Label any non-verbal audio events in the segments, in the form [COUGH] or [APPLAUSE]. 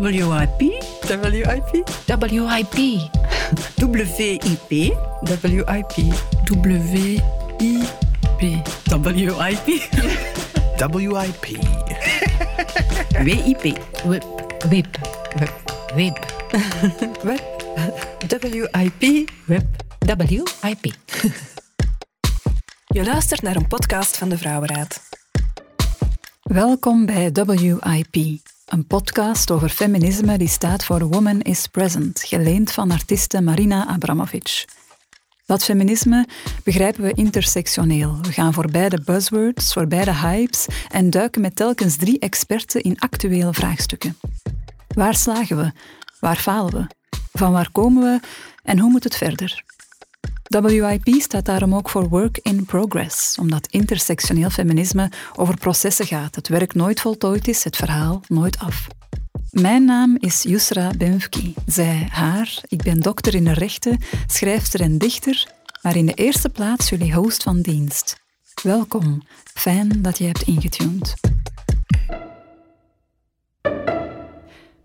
WIP, WIP, WIP. WIP, WIP, WIP, WIP. WIP. Wip. Wip. Wip, Wip. Wip, WIP, Wip. WIP. Je luistert naar een podcast van de Vrouwenraad. Welkom bij WIP, een podcast over feminisme die staat voor Woman is Present, geleend van artiste Marina Abramovic. Dat feminisme begrijpen we intersectioneel. We gaan voorbij de buzzwords, voorbij de hypes en duiken met telkens drie experten in actuele vraagstukken. Waar slagen we? Waar falen we? Van waar komen we? En hoe moet het verder? WIP staat daarom ook voor Work in Progress, omdat intersectioneel feminisme over processen gaat. Het werk nooit voltooid is, het verhaal nooit af. Mijn naam is Yusra Benfki. Zij, haar. Ik ben dokter in de rechten, schrijfster en dichter, maar in de eerste plaats jullie host van dienst. Welkom. Fijn dat je hebt ingetuned.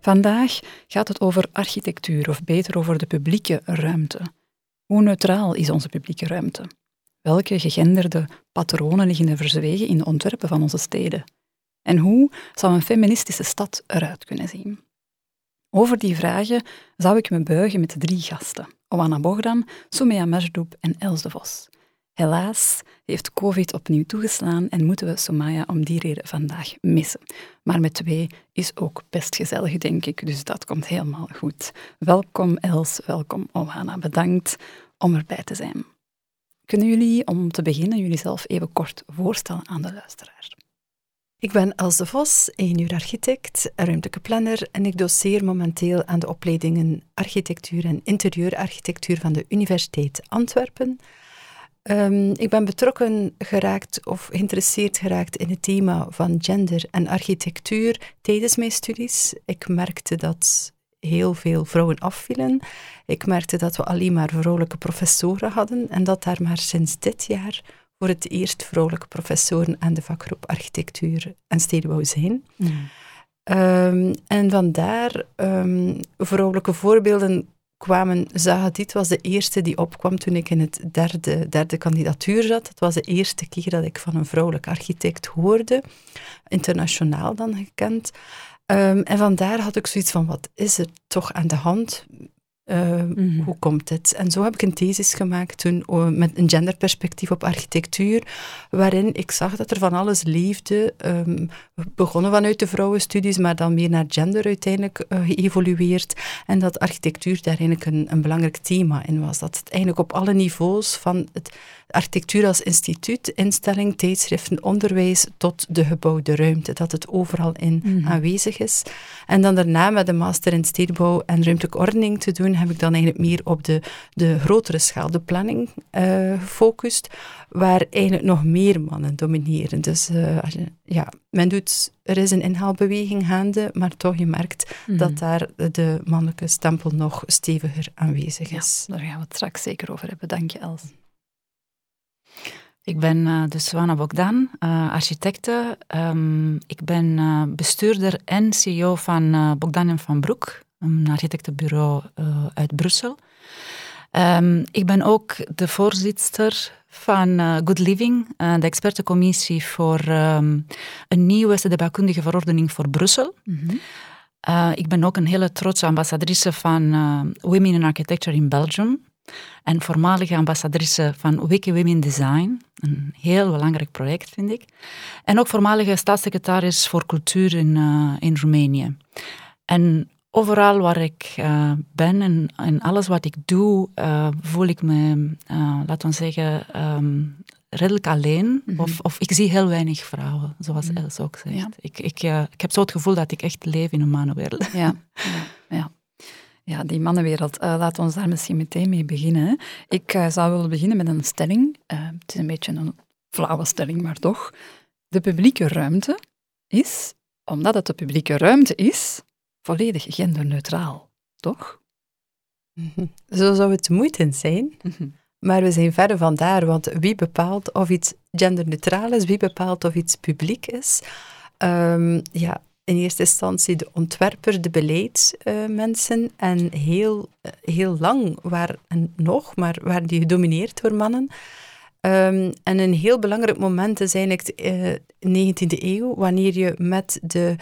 Vandaag gaat het over architectuur, of beter over de publieke ruimte. Hoe neutraal is onze publieke ruimte? Welke gegenderde patronen liggen er verzwegen in de ontwerpen van onze steden? En hoe zou een feministische stad eruit kunnen zien? Over die vragen zou ik me buigen met drie gasten. Oana Bogdan, Soumea Majdoub en Els de Vos. Helaas heeft COVID opnieuw toegeslaan en moeten we Soumaya om die reden vandaag missen. Maar met twee is ook best gezellig, denk ik, dus dat komt helemaal goed. Welkom Els, welkom Oana. Bedankt om erbij te zijn. Kunnen jullie, om te beginnen, jullie zelf even kort voorstellen aan de luisteraar? Ik ben Els de Vos, één uur architect, ruimtelijke planner en ik doseer momenteel aan de opleidingen architectuur en interieurarchitectuur van de Universiteit Antwerpen. Um, ik ben betrokken geraakt of geïnteresseerd geraakt in het thema van gender en architectuur tijdens mijn studies. Ik merkte dat heel veel vrouwen afvielen. Ik merkte dat we alleen maar vrouwelijke professoren hadden en dat daar maar sinds dit jaar voor het eerst vrouwelijke professoren aan de vakgroep architectuur en stedenbouw zijn. Mm. Um, en vandaar um, vrouwelijke voorbeelden kwamen, Zaha Dit was de eerste die opkwam toen ik in het derde, derde kandidatuur zat. Het was de eerste keer dat ik van een vrouwelijk architect hoorde, internationaal dan gekend. Um, en vandaar had ik zoiets van, wat is er toch aan de hand? Uh, mm-hmm. Hoe komt het? En zo heb ik een thesis gemaakt toen uh, met een genderperspectief op architectuur, waarin ik zag dat er van alles leefde. Um, we begonnen vanuit de vrouwenstudies, maar dan meer naar gender uiteindelijk uh, geëvolueerd. En dat architectuur daar eigenlijk een, een belangrijk thema in was. Dat het eigenlijk op alle niveaus van het architectuur als instituut, instelling, tijdschriften, onderwijs tot de gebouwde ruimte, dat het overal in mm-hmm. aanwezig is. En dan daarna met de master in stedenbouw en ruimtelijke ordening te doen, heb ik dan eigenlijk meer op de, de grotere schaal, de planning, uh, gefocust, waar eigenlijk nog meer mannen domineren. Dus uh, ja, men doet, er is een inhaalbeweging gaande, maar toch je merkt mm. dat daar de mannelijke stempel nog steviger aanwezig is. Ja, daar gaan we het straks zeker over hebben. Dank je, Els. Ik ben uh, dus Swana Bogdan, uh, architecte. Um, ik ben uh, bestuurder en CEO van Bogdan en Van Broek, een architectenbureau uit Brussel. Um, ik ben ook de voorzitter van Good Living, de expertencommissie voor um, een nieuwe stedenbouwkundige verordening voor Brussel. Mm -hmm. ik ben ook een hele trotse ambassadrice van Women in Architecture in Belgium en voormalige ambassadrice van Wiki Women Design. Een heel belangrijk project, vind ik. En ook voormalige staatssecretaris voor cultuur in, uh, in Roemenië. En overal waar ik uh, ben en, en, alles wat ik doe, uh, voel ik me, laten we zeggen, um, redelijk alleen. Mm -hmm. of, of, ik zie heel weinig vrouwen, zoals -hmm. Els ook zegt. Ja. Ik, ik, ik heb zo het gevoel dat ik echt leef in een mannenwereld. Ja, [LAUGHS] ja. ja. Ja, die mannenwereld. Uh, laten we ons daar misschien meteen mee beginnen. Ik uh, zou willen beginnen met een stelling. Uh, het is een beetje een flauwe stelling, maar toch. De publieke ruimte is, omdat het de publieke ruimte is, volledig genderneutraal. Toch? Zo zou het moeten zijn. Mhm. Maar we zijn verder van daar, want wie bepaalt of iets genderneutraal is, wie bepaalt of iets publiek is? Um, ja, in eerste instantie de ontwerper, de beleidsmensen. en heel, heel lang waren, en nog, maar waren die gedomineerd door mannen. Ehm, en een heel belangrijk moment is eigenlijk uh, de 19e eeuw, wanneer je met de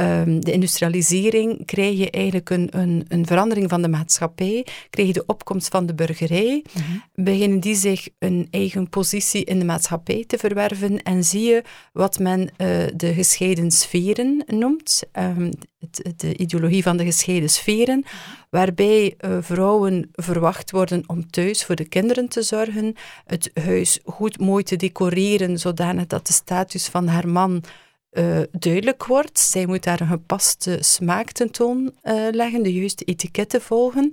Ehm, de industrialisering krijg je eigenlijk een, een, een, verandering van de maatschappij, krijg je de opkomst van de burgerij, mhm. beginnen die zich een eigen positie in de maatschappij te verwerven? En zie je wat men uh, de gescheiden sferen noemt, um, het, de ideologie van de gescheiden sferen, waarbij uh, vrouwen verwacht worden om thuis voor de kinderen te zorgen, het huis goed mooi te decoreren, zodanig dat de status van haar man uh, duidelijk wordt. Zij moet daar een gepaste smaak tentoon uh, leggen, de juiste etiketten volgen.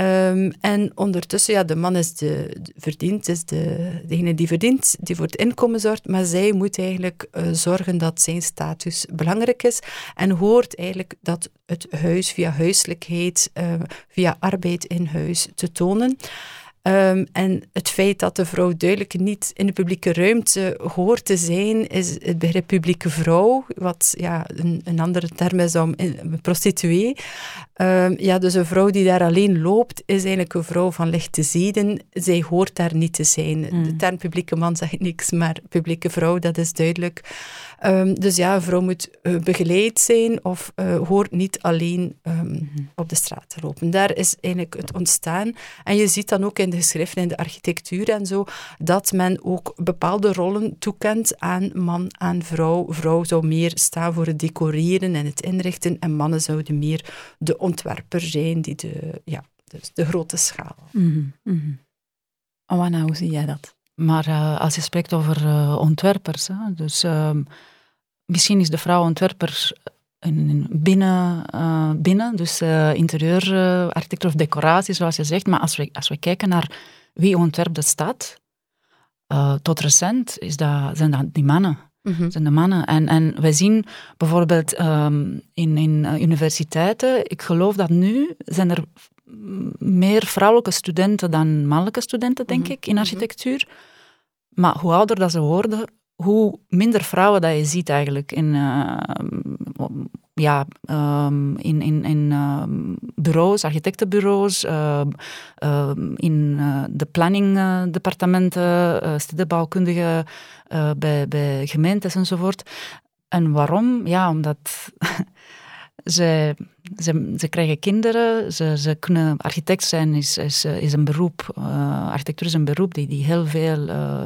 Um, en ondertussen, ja, de man is de, verdient, is de, degene die verdient, die voor het inkomen zorgt, maar zij moet eigenlijk uh, zorgen dat zijn status belangrijk is en hoort eigenlijk dat het huis via huiselijkheid, via arbeid in huis te tonen. Um, en het feit dat de vrouw duidelijk niet in de publieke ruimte hoort te zijn, is het begrip publieke vrouw, wat ja, een, een andere term is om een prostituee. Um, ja, dus een vrouw die daar alleen loopt, is eigenlijk een vrouw van lichte zeden. Zij hoort daar niet te zijn. De hmm. term publieke man zegt niks, maar publieke vrouw, dat is duidelijk. Um, dus ja, een vrouw moet uh, begeleid zijn of uh, hoort niet alleen um, op de straat te lopen. Daar is eigenlijk het ontstaan. En je ziet dan ook in de geschriften, in de architectuur en zo, dat men ook bepaalde rollen toekent aan man, aan vrouw. Vrouw zou meer staan voor het decoreren en het inrichten en mannen zouden meer de ontwerper zijn, die de, ja, dus de grote schaal. Mm -hmm. hoe zie jij dat? Maar uh, als je spreekt over uh, ontwerpers, hè, dus uh, misschien is de vrouw ontwerper binnen, uh, binnen, dus interieurarchitect of decoratie, zoals je zegt. Maar als we, als we kijken naar wie ontwerpt de stad, tot recent is dat, zijn dat die mannen. Mm zijn de mannen. En, en wij zien bijvoorbeeld um, in, in universiteiten, ik geloof dat nu zijn er meer vrouwelijke studenten dan mannelijke studenten, denk mhm. ik, in mhm. architectuur. Maar hoe ouder dat ze worden, hoe minder vrouwen dat je ziet eigenlijk in, uh, ja, um, in, in, in uh, bureaus, architectenbureaus, uh, in uh, de planningdepartementen, stedenbouwkundige bij, bij gemeentes enzovoort. En waarom? Ja, omdat [LAUGHS] ze, ze, ze krijgen kinderen, ze, ze kunnen architect zijn, is, is, is een beroep. Uh, architectuur is een beroep die, die heel veel. Uh,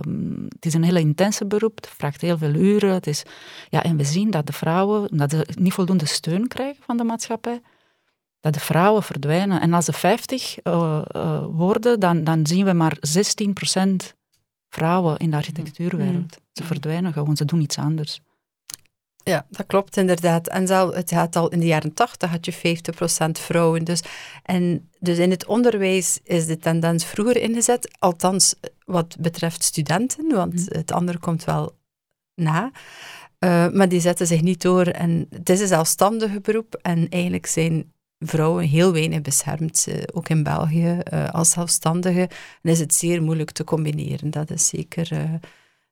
het is een hele intense beroep, het vraagt heel veel uren. Het is, ja, en we zien dat de vrouwen dat ze niet voldoende steun krijgen van de maatschappij. Dat de vrouwen verdwijnen. En als ze 50 uh, eh, worden, dan, dan zien we maar 16% vrouwen in de architectuurwereld. Mm. Ze verdwijnen gewoon, ze doen iets anders. Ja, dat klopt inderdaad. En zelf, het gaat al in de jaren tachtig had je 50% vrouwen. Dus, en, dus in het onderwijs is de tendens vroeger ingezet, althans wat betreft studenten, want mhm. het andere komt wel na. Uh, maar die zetten zich niet door. En het is een zelfstandige beroep en eigenlijk zijn vrouwen heel weinig beschermd, uh, ook in België, uh, als zelfstandige. En is het zeer moeilijk te combineren. Dat is zeker...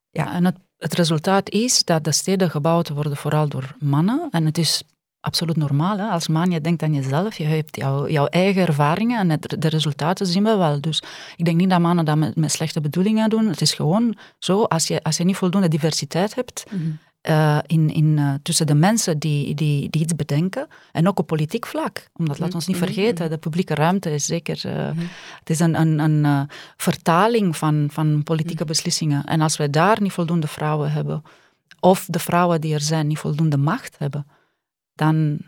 ja. En het het resultaat is dat de steden gebouwd worden vooral door mannen. En het is absoluut normaal. Hè? Als man, je denkt aan jezelf, je hebt jouw, eigen ervaringen en de resultaten zien we wel. Dus ik denk niet dat mannen dat met, met slechte bedoelingen doen. Het is gewoon zo, als je, als je niet voldoende diversiteit hebt, mhm. Uh, in, in, uh, tussen de mensen die, die, die iets bedenken en ook op politiek vlak. Omdat, mm laat ons niet mhm, vergeten, mhm. de publieke ruimte is zeker... Uh, mm Het is een, een, een vertaling van, van politieke mhm. beslissingen. En als wij daar niet voldoende vrouwen hebben, of de vrouwen die er zijn niet voldoende macht hebben, dan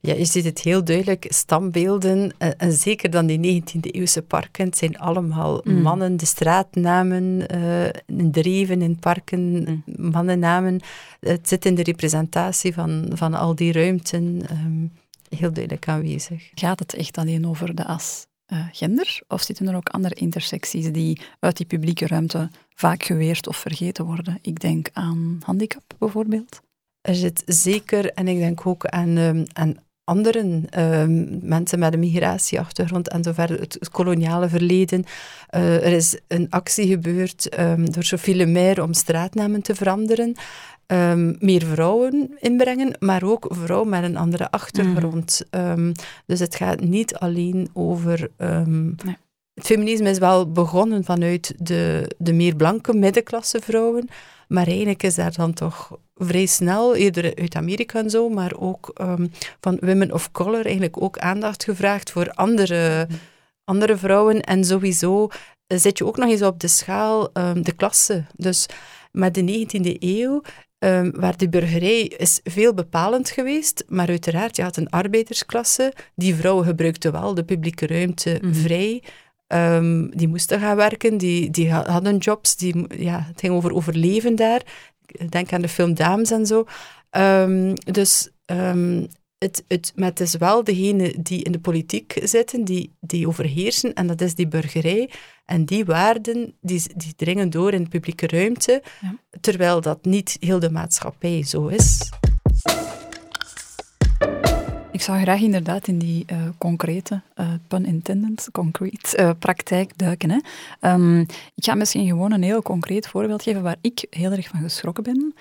ja, je ziet het heel duidelijk, stambeelden, eh, en zeker dan die 19e-eeuwse parken, het zijn allemaal mm. mannen, de straatnamen, uh, in dreven, in parken, mm. mannennamen. Het zit in de representatie van, van al die ruimten um, heel duidelijk aanwezig. Gaat het echt alleen over de as uh, gender, of zitten er ook andere intersecties die uit die publieke ruimte vaak geweerd of vergeten worden? Ik denk aan handicap bijvoorbeeld. Er zit zeker, en ik denk ook aan, um, aan anderen, um, mensen met een migratieachtergrond en zover het, het koloniale verleden. Uh, er is een actie gebeurd um, door Sophie Lemaire om straatnamen te veranderen. ehm, meer vrouwen inbrengen, maar ook vrouwen met een andere achtergrond. Ehm, dus het gaat niet alleen over. ehm, Nee. Het feminisme is wel begonnen vanuit de, de meer blanke middenklasse vrouwen, maar eigenlijk is daar dan toch vrij snel, eerder uit Amerika en zo, maar ook ehm, van women of color, eigenlijk ook aandacht gevraagd voor andere, andere vrouwen. En sowieso eh, zit je ook nog eens op de schaal ehm, de klasse. Dus met de 19e eeuw, ehm, waar de burgerij is veel bepalend geweest, maar uiteraard, je had een arbeidersklasse, die vrouwen gebruikten wel de publieke ruimte Mhm. vrij. Ehm, die moesten gaan werken, die, die ha- hadden jobs, die, ja, het ging over overleven daar. Ik Denk aan de film Dames en zo. Ehm, dus ehm, het, het, maar het is wel degene die in de politiek zitten, die, die overheersen, en dat is die burgerij. En die waarden, die, die dringen door in de publieke ruimte, Ja. terwijl dat niet heel de maatschappij zo is. Ik zou graag inderdaad in die eh, concrete, eh, pun intended, concrete eh, praktijk duiken. Hè. Ehm, ik ga misschien gewoon een heel concreet voorbeeld geven waar ik heel erg van geschrokken ben.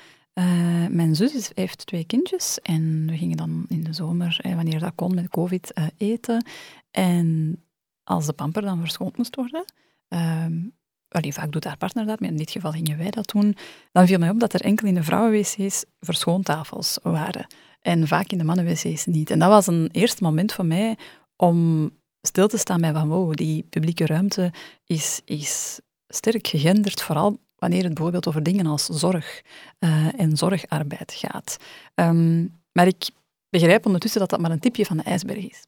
Mijn zus heeft twee kindjes en we gingen dan in de zomer, wanneer dat kon met covid, eten. En als de pamper dan verschoond moest worden, ehm allee, vaak doet haar partner dat, maar in dit geval gingen wij dat doen, dan viel mij op dat er enkel in de vrouwenwc's verschoontafels waren. En vaak in de mannenwc's niet. En dat was een eerste moment voor mij om stil te staan bij van wow, die publieke ruimte is, is sterk gegenderd, vooral wanneer het bijvoorbeeld over dingen als zorg eh, en zorgarbeid gaat. Ehm, maar ik begrijp ondertussen dat dat maar een tipje van de ijsberg is.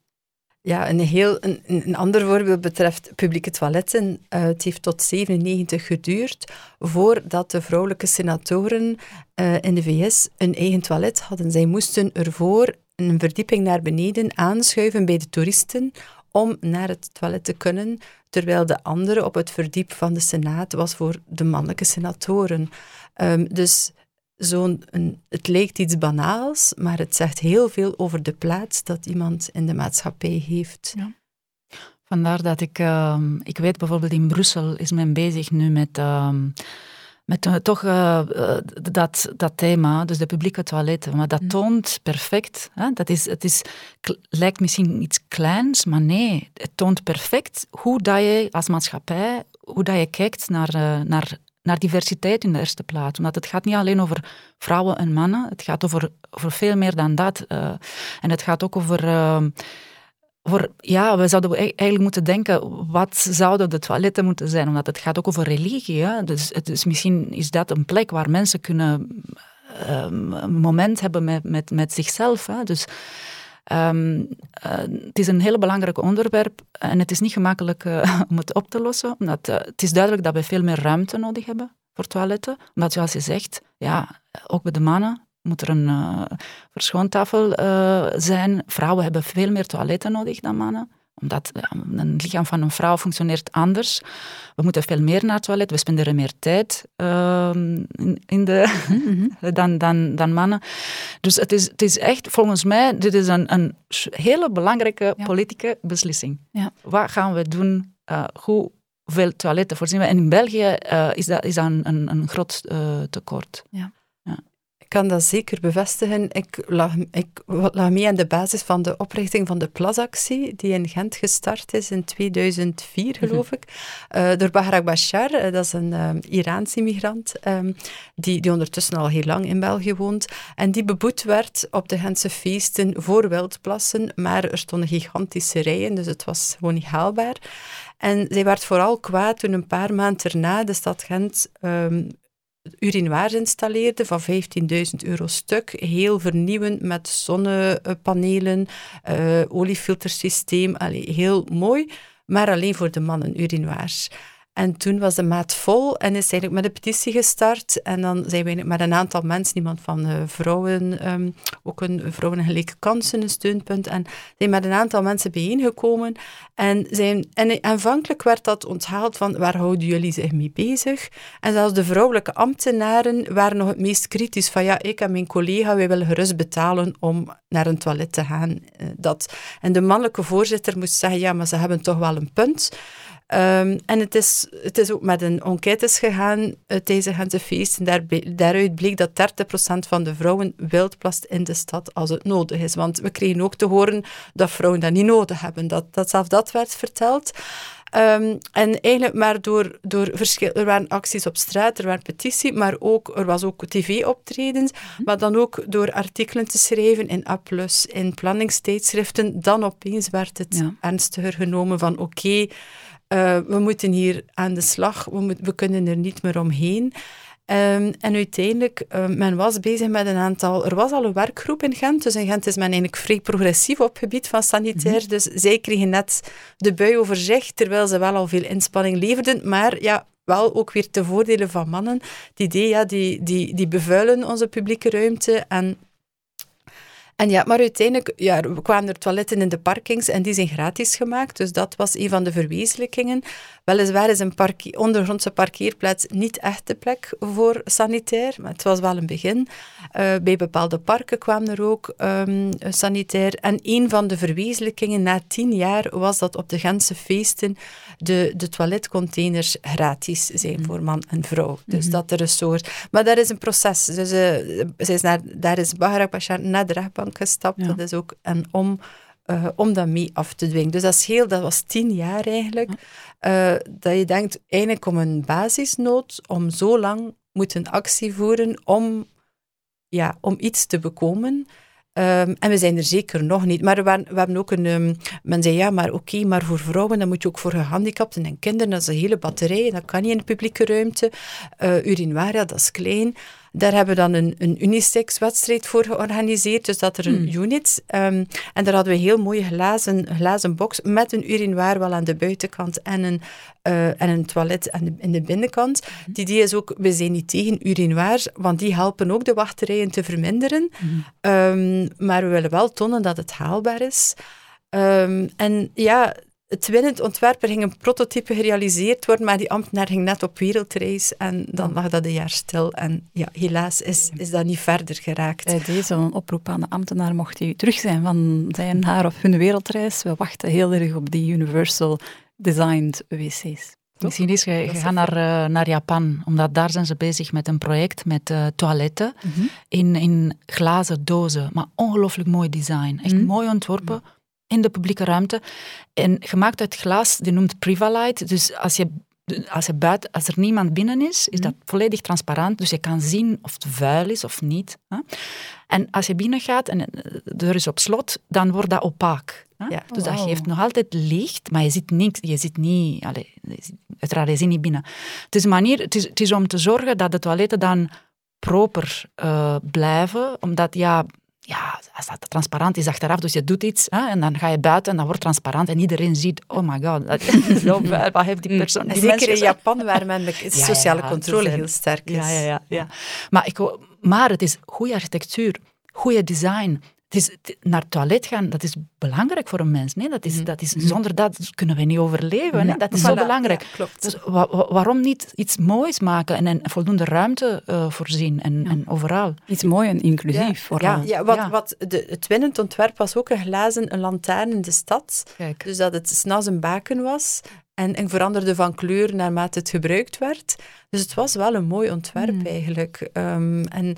Ja, een, heel, een, een ander voorbeeld betreft publieke toiletten. Eh, het heeft tot 97 geduurd voordat de vrouwelijke senatoren eh, in de VS een eigen toilet hadden. Zij moesten ervoor een verdieping naar beneden aanschuiven bij de toeristen om naar het toilet te kunnen, terwijl de andere op het verdiep van de Senaat was voor de mannelijke senatoren. Ehm, dus zo'n, een- het lijkt iets banaals, maar het zegt heel veel over de plaats dat iemand in de maatschappij heeft. Vandaar dat ik, ehm, ik weet bijvoorbeeld in Brussel is men bezig nu met, ehm, met eh, toch eh, eh, dat, dat thema, dus de publieke toiletten. Maar dat Mm. toont perfect, hè? Dat is, het is, lijkt misschien iets kleins, maar nee, het toont perfect hoe dat je als maatschappij, hoe dat je kijkt naar, naar, naar diversiteit in de eerste plaats. Omdat het gaat niet alleen over vrouwen en mannen, het gaat over, over veel meer dan dat. eh. en het gaat ook over... ehm, voor, ja, we zouden e- eigenlijk moeten denken, wat zouden de toiletten moeten zijn? Omdat het gaat ook over religie. Hè? Dus, is, misschien is dat een plek waar mensen kunnen ehm, een moment hebben met, met, met zichzelf. Hè? Dus ehm, eh, het is een heel belangrijk onderwerp en het is niet gemakkelijk eh, [LAUGHS] om het op te lossen. Omdat, eh, het is duidelijk dat we veel meer ruimte nodig hebben voor toiletten. Omdat, zoals je zegt, ja, ook bij de mannen moet er een verschoontafel zijn. Vrouwen hebben veel meer toiletten nodig dan mannen. Omdat ja, een lichaam van een vrouw functioneert anders. We moeten veel meer naar het toilet. We spenderen meer tijd ehm, in, in de, [LAUGHS] dan, dan, dan mannen. Dus het is, het is echt, volgens mij, dit is een, een hele belangrijke Ja. politieke beslissing. Ja. Wat gaan we doen? eh hoeveel toiletten voorzien we? En in België eh, is, dat, is dat een, een, een groot eh, tekort. Ik kan dat zeker bevestigen. Ik lag, ik lag mee aan de basis van de oprichting van de Plazactie, die in Gent gestart is in 2004, geloof ik, eh, door Bahrak Bashar. Eh, dat is een eh, Iraanse immigrant, ehm, die, die ondertussen al heel lang in België woont. En die beboet werd op de Gentse feesten voor wildplassen, maar er stonden gigantische rijen, dus het was gewoon niet haalbaar. En zij werd vooral kwaad toen een paar maanden erna de stad Gent ehm, urinoirs installeerde van 15.000 euro stuk. Heel vernieuwend met zonnepanelen, eh oliefiltersysteem. Allee, heel mooi, maar alleen voor de mannen urinoirs. En toen was de maat vol en is eigenlijk met een petitie gestart. En dan zijn we met een aantal mensen, iemand van eh, vrouwen, ehm, ook een vrouwen en gelijke kansen, een steunpunt. En zijn met een aantal mensen bijeengekomen. En, zijn, en aanvankelijk werd dat onthaald van waar houden jullie zich mee bezig? En zelfs de vrouwelijke ambtenaren waren nog het meest kritisch van ja, ik en mijn collega, wij willen gerust betalen om naar een toilet te gaan. Eh, dat. En de mannelijke voorzitter moest zeggen, ja, maar ze hebben toch wel een punt. Ehm, en het is het is ook met een enquêtes gegaan uh, tijdens de Gentse feesten. Daar, daaruit bleek dat 30% van de vrouwen wildplast in de stad als het nodig is. Want we kregen ook te horen dat vrouwen dat niet nodig hebben. Dat, dat zelfs dat werd verteld. Um, en eigenlijk maar door, door verschil, er waren acties op straat, er waren petitie, maar ook, er was ook tv-optredens, mhm. maar dan ook door artikelen te schrijven in A+, in planningstijdschriften, dan opeens werd het ernstiger genomen van oké, okay, uh, we moeten hier aan de slag, we, moet, we kunnen er niet meer omheen. Um, en uiteindelijk, um, men was bezig met een aantal... Er was al een werkgroep in Gent, dus in Gent is men eigenlijk vrij progressief op het gebied van sanitair. Mm Dus zij kregen net de bui over zich, terwijl ze wel al veel inspanning leverden. Maar ja, wel ook weer te voordelen van mannen. Die idee, ja, die, die, die bevuilen onze publieke ruimte en en ja, maar uiteindelijk ja, kwamen er toiletten in de parkings en die zijn gratis gemaakt. Dus dat was een van de verwezenlijkingen. Weliswaar is een parkie, ondergrondse parkeerplaats niet echt de plek voor sanitair, maar het was wel een begin. Uh, bij bepaalde parken kwamen er ook um, sanitair. En een van de verwezenlijkingen na tien jaar was dat op de Gentse feesten de, de toiletcontainers gratis zijn voor man en vrouw. Dus mhm. dat er een soort... Maar dat is een proces. Dus uh, is naar, daar is Baharak Bashar naar de rechtbank gestapt. Dat is ook een om... Uh, om dat mee af te dwingen. Dus dat, is heel, dat was tien jaar eigenlijk. Uh, dat je denkt, eigenlijk om een basisnood, om zo lang moeten actie voeren om, ja, om iets te bekomen. Um, en we zijn er zeker nog niet. Maar we, we hebben ook een... Um, men zei, ja, maar oké, okay, maar voor vrouwen, dan moet je ook voor gehandicapten en kinderen, dat is een hele batterij, dat kan niet in de publieke ruimte. Uh, urinoria, dat is klein. Daar hebben we dan een, een unisex-wedstrijd voor georganiseerd, dus dat er een hmm. unit. Um, en daar hadden we een heel mooie glazen, glazen box met een urinoir wel aan de buitenkant en een, uh, en een toilet aan de, in de binnenkant. Hmm. Die idee is ook, we zijn niet tegen urinoirs, want die helpen ook de wachterijen te verminderen. Hmm. Um, maar we willen wel tonen dat het haalbaar is. Um, en ja, het winnend ontwerper ging een prototype gerealiseerd worden, maar die ambtenaar ging net op wereldreis en dan lag dat een jaar stil. En ja, helaas is, is dat niet verder geraakt. Bij deze een oproep aan de ambtenaar mocht hij terug zijn van zijn, haar of hun wereldreis. We wachten heel erg op die universal designed wc's. Misschien is je, gaat naar, uh, naar Japan, omdat daar zijn ze bezig met een project met uh, toiletten mhm. in, in glazen dozen. Maar ongelooflijk mooi design. Echt mhm. mooi ontworpen in de publieke ruimte. En gemaakt uit glas, die noemt Privalite. Dus als je als, je buiten, als er niemand binnen is, is dat mhm. volledig transparant. Dus je kan zien of het vuil is of niet. Hè? En als je binnen gaat en de deur is op slot, dan wordt dat opaak. Ja? Dus dat geeft nog altijd licht, maar je ziet niks. Je zit niet... Allez, uiteraard, je zit niet binnen. Het is een manier... Het is, het is om te zorgen dat de toiletten dan proper uh, blijven. Omdat, ja ja, als dat transparant is achteraf, dus je doet iets hè, en dan ga je buiten en dan wordt transparant en iedereen ziet, oh my god, dat is [LAUGHS] zo wat heeft die persoon... Die Zeker in Japan, waar men de [LAUGHS] sociale controle heel sterk is. Ja, ja, ja, ja. Maar, ik, maar het is goede architectuur, goede design, het is, naar het toilet gaan, dat is belangrijk voor een mens. Nee? Dat is, mhm. dat is, mhm. zonder dat kunnen we niet overleven. Nee? Dat is zo belangrijk. klopt. Dus waarom niet iets moois maken en, en voldoende ruimte uh, voorzien en, en, overal? Iets mooi en inclusief vooral. Ja, wat, wat de, het winnend ontwerp was ook een glazen een lantaarn in de stad. Kijk. Dus dat het s'nachts een baken was. En, en, veranderde van kleur naarmate het gebruikt werd. Dus het was wel een mooi ontwerp mm. eigenlijk. Um, en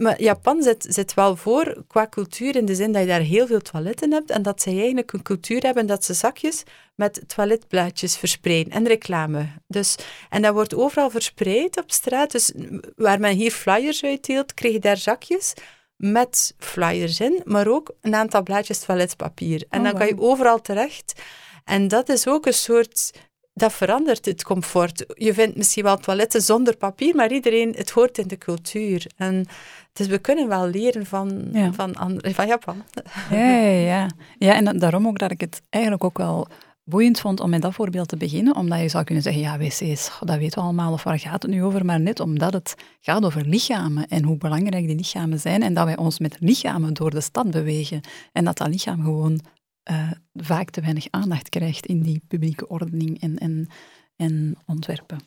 maar Japan zit, zit wel voor qua cultuur in de zin dat je daar heel veel toiletten hebt en dat zij eigenlijk een cultuur hebben dat ze zakjes met toiletblaadjes verspreiden en reclame. Dus, en dat wordt overal verspreid op straat. Dus waar men hier flyers uitdeelt, krijg je daar zakjes met flyers in, maar ook een aantal blaadjes toiletpapier. En oh, dan kan je overal terecht. En dat is ook een soort dat verandert het comfort. Je vindt misschien wel toiletten zonder papier, maar iedereen, het hoort in de cultuur. En dus we kunnen wel leren van, van, van Japan. Ja, ja, ja. ja, en daarom ook dat ik het eigenlijk ook wel boeiend vond om met dat voorbeeld te beginnen, omdat je zou kunnen zeggen, ja, wc's, dat weten we allemaal, of waar gaat het nu over? Maar net omdat het gaat over lichamen en hoe belangrijk die lichamen zijn en dat wij ons met lichamen door de stad bewegen en dat dat lichaam gewoon uh, vaak te weinig aandacht krijgt in die publieke ordening en, en, en ontwerpen.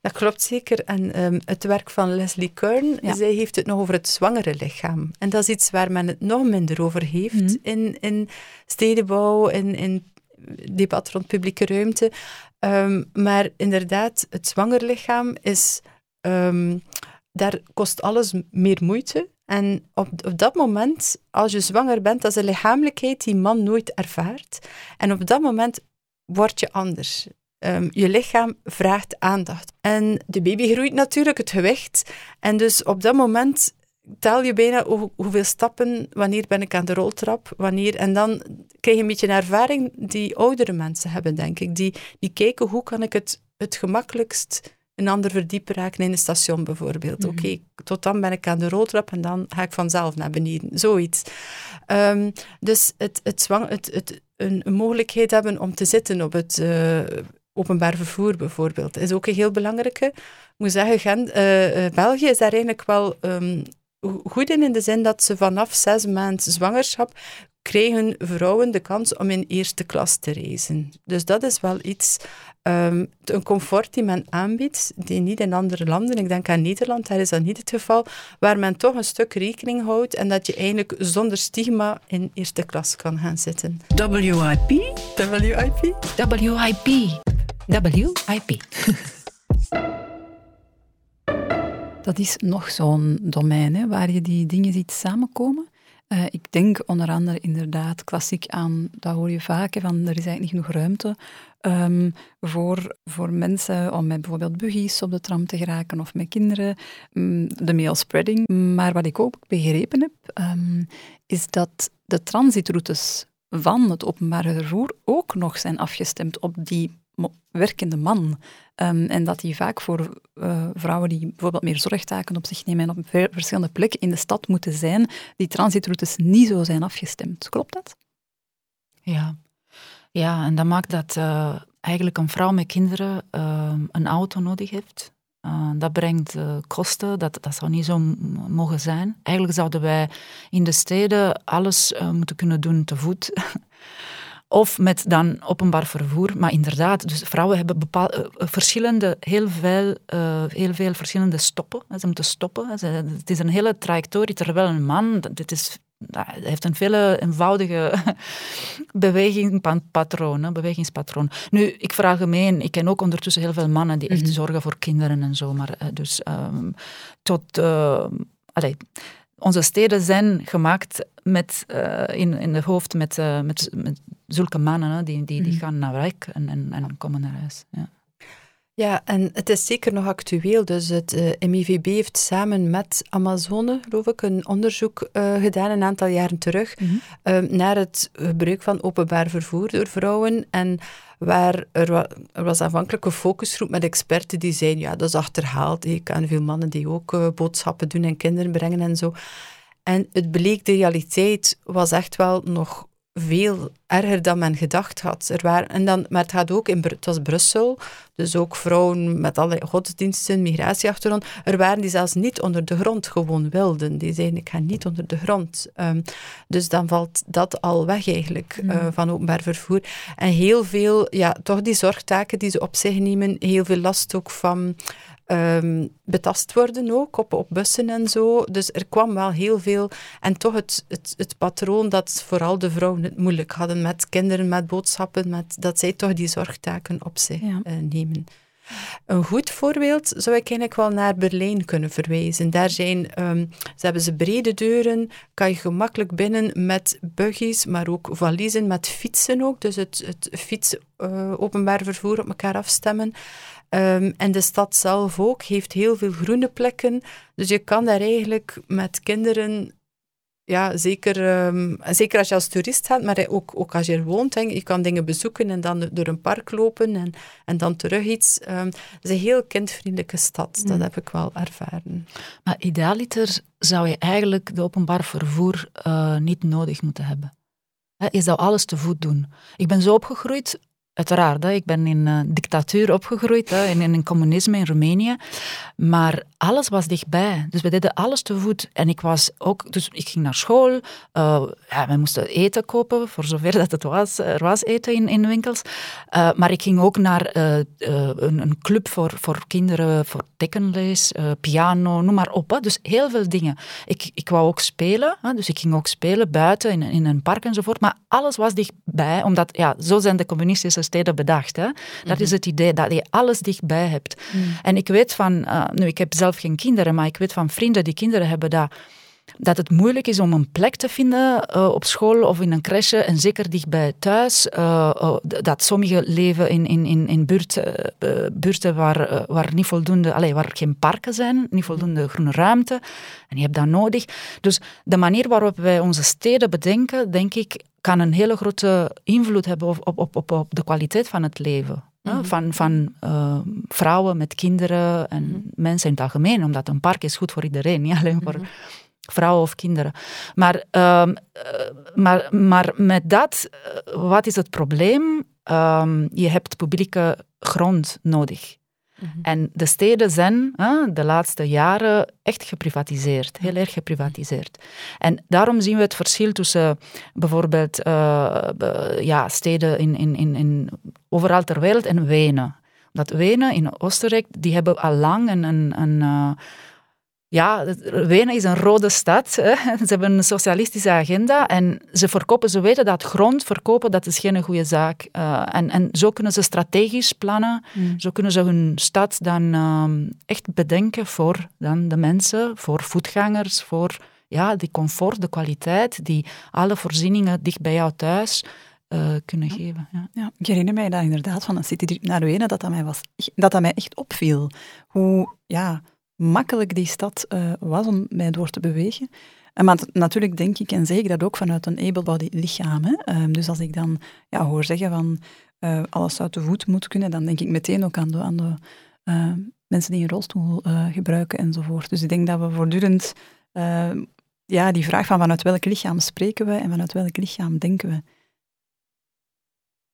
Dat klopt zeker. En um, het werk van Leslie Kern, zij heeft het nog over het zwangere lichaam. En dat is iets waar men het nog minder over heeft mm. in, in stedenbouw, in, in debat rond publieke ruimte. Ehm, maar inderdaad, het zwanger lichaam is... ehm, daar kost alles meer moeite. En op, op dat moment, als je zwanger bent, dat is een lichamelijkheid die man nooit ervaart. En op dat moment word je anders. Ehm, je lichaam vraagt aandacht. En de baby groeit natuurlijk, het gewicht. En dus op dat moment tel je bijna hoe- hoeveel stappen, wanneer ben ik aan de roltrap, wanneer... En dan krijg je een beetje een ervaring die oudere mensen hebben, denk ik. Die, die kijken, hoe kan ik het, het gemakkelijkst een ander verdiepen raken in een station bijvoorbeeld. Oké, tot dan ben ik aan de roltrap en dan ga ik vanzelf naar beneden. Zoiets. Ehm, dus het, het, zwang, het, het, een, een mogelijkheid hebben om te zitten op het eh, openbaar vervoer bijvoorbeeld, is ook een heel belangrijke. Ik moet zeggen, Gent, eh, eh, België is daar eigenlijk wel ehm, go- goed in, in de zin dat ze vanaf zes maanden zwangerschap krijgen vrouwen de kans om in eerste klas te reizen. Dus dat is wel iets, ehm, een comfort die men aanbiedt, die niet in andere landen, ik denk aan Nederland, daar is dat niet het geval, waar men toch een stuk rekening houdt en dat je eigenlijk zonder stigma in eerste klas kan gaan zitten. WIP? WIP? WIP. WIP. [LAUGHS] Dat is nog zo'n domein hè, waar je die dingen ziet samenkomen. Eh, ik denk onder andere inderdaad klassiek aan, dat hoor je vaak, van er is eigenlijk niet genoeg ruimte ehm, voor, voor mensen om met bijvoorbeeld buggies op de tram te geraken of met kinderen, mm, de mail spreading. Maar wat ik ook begrepen heb, ehm, is dat de transitroutes van het openbare vervoer ook nog zijn afgestemd op die werkende man. Ehm, en dat die vaak voor eh, vrouwen die bijvoorbeeld meer zorgtaken op zich nemen en op ver- verschillende plekken in de stad moeten zijn, die transitroutes niet zo zijn afgestemd. Klopt dat? Ja. ja, en dat maakt dat eh, eigenlijk een vrouw met kinderen eh, een auto nodig heeft. Eh, dat brengt kosten, dat, dat zou niet zo mogen zijn. Eigenlijk zouden wij in de steden alles moeten kunnen doen te voet. [LAUGHS] Of met dan openbaar vervoer. Maar inderdaad, dus vrouwen hebben bepaal, eh, verschillende, heel veel, eh, heel veel verschillende stoppen. Ze moeten stoppen. Ze- Het is een hele trajectorie, terwijl een man, dit is, nou, hij heeft een veel eenvoudige [LAUGHS] bewegingspatroon, bewegingspatroon. Nu, ik vraag gemeen, ik ken ook ondertussen heel veel mannen die echt zorgen voor kinderen en zo. Maar eh, dus ehm, tot... eh, allee, onze steden zijn gemaakt met, eh, in, in de hoofd met, eh, met, met zulke mannen hè, die, die, die gaan naar werk en, en, en komen naar huis. Ja. Ja, en het is zeker nog actueel. Dus het eh, MIVB heeft samen met Amazone, geloof ik, een onderzoek gedaan een aantal jaren terug eh, naar het gebruik van openbaar vervoer door vrouwen. En waar er, wa- was aanvankelijk een focusgroep met experten die zeiden, ja, dat is achterhaald. Ik ken veel mannen die ook eh, boodschappen doen en kinderen brengen en zo. En het bleek, de realiteit was echt wel nog veel erger dan men gedacht had. Er waren, en dan, maar het gaat ook in het was Brussel, dus ook vrouwen met allerlei godsdiensten, migratieachtergrond. Er waren die zelfs niet onder de grond gewoon wilden. Die zeiden, ik ga niet onder de grond. Ehm, dus dan valt dat al weg eigenlijk eh, van openbaar vervoer. En heel veel, ja, toch die zorgtaken die ze op zich nemen, heel veel last ook van ehm, betast worden ook, op, op bussen en zo. Dus er kwam wel heel veel. En toch het, het, het patroon dat vooral de vrouwen het moeilijk hadden met kinderen, met boodschappen, met, dat zij toch die zorgtaken op zich Ja. eh, nemen. Een goed voorbeeld zou ik eigenlijk wel naar Berlijn kunnen verwijzen. Daar zijn, ehm, ze hebben ze brede deuren, kan je gemakkelijk binnen met buggies, maar ook valiezen, met fietsen ook. Dus het, het fiets, openbaar vervoer op elkaar afstemmen. Ehm, en de stad zelf ook heeft heel veel groene plekken. Dus je kan daar eigenlijk met kinderen ja, zeker, ehm, zeker als je als toerist gaat, maar ook, ook als je er woont, denk, ik, je kan dingen bezoeken en dan door een park lopen en, en dan terug iets. Ehm, het is een heel kindvriendelijke stad, dat heb ik wel ervaren. Maar idealiter zou je eigenlijk de openbaar vervoer eh, niet nodig moeten hebben. Hè, Je zou alles te voet doen. Ik ben zo opgegroeid uiteraard. Ik ben in uh, dictatuur opgegroeid, hè, in, in communisme in Roemenië. Maar alles was dichtbij. Dus we deden alles te voet. En ik was ook... Dus ik ging naar school. Uh, ja, we moesten eten kopen, voor zover dat het was. Er was eten in, in winkels. Uh, maar ik ging ook naar een, een, club voor, voor kinderen, voor tekenlees, piano, noem maar op. Hè. Dus heel veel dingen. Ik, ik wou ook spelen. Hè. Dus ik ging ook spelen buiten, in, in een park enzovoort. Maar alles was dichtbij, omdat ja, zo zijn de communistische steden bedacht. Hè. Dat is mhm. het idee, dat je alles dichtbij hebt. Mhm. En ik weet van, uh, nu ik heb zelf geen kinderen, maar ik weet van vrienden die kinderen hebben dat dat het moeilijk is om een plek te vinden uh, op school of in een crèche en zeker dichtbij thuis. Uh, dat sommigen leven in, in, in, in buurt, buurten waar, waar, niet voldoende, allez, waar geen parken zijn, niet voldoende groene ruimte. En je hebt dat nodig. Dus de manier waarop wij onze steden bedenken, denk ik, kan een hele grote invloed hebben op, op, op, op de kwaliteit van het leven. Mhm. Van, van uh, vrouwen met kinderen en mhm. mensen in het algemeen, omdat een park is goed voor iedereen, niet alleen voor mhm. Vrouwen of kinderen. Maar, uh, maar, maar met dat, eh, wat is het probleem? Um, je hebt publieke grond nodig. Mhm. En de steden zijn de laatste jaren echt geprivatiseerd, heel erg geprivatiseerd. En daarom zien we het verschil tussen bijvoorbeeld uh, ja, steden in, in, in, in, overal ter wereld en Wenen. Dat Wenen in Oostenrijk, die hebben al lang een, een, een uh, ja, Wenen is een rode stad. Hè. [LAUGHS] Ze hebben een socialistische agenda en ze verkopen, ze weten dat grond verkopen, dat is geen goede zaak. Uh, en, en zo kunnen ze strategisch plannen, mm. zo kunnen ze hun stad dan uh, echt bedenken voor dan de mensen, voor voetgangers, voor ja, die comfort, de kwaliteit, die alle voorzieningen dicht bij jou thuis uh, kunnen geven. Ja. ja. ik herinner mij dat inderdaad van een citytrip naar Wenen, dat dat mij, was, dat dat mij echt opviel. Hoe, ja makkelijk die stad uh, was om mij door te bewegen. En maar natuurlijk denk ik en zeg ik dat ook vanuit een able-body lichaam. Hè. Um, dus als ik dan ja, hoor zeggen van uh, alles zou te voet moeten kunnen, dan denk ik meteen ook aan de, de uh, mensen die een rolstoel gebruiken enzovoort. Dus ik denk dat we voortdurend ja, die vraag van vanuit welk lichaam spreken we en vanuit welk lichaam denken we.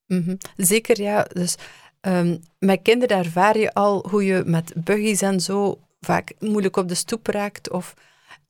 -hmm. Zeker, ja. Dus met kinderen ervaar je al hoe je met buggies en zo vaak moeilijk op de stoep raakt. Of,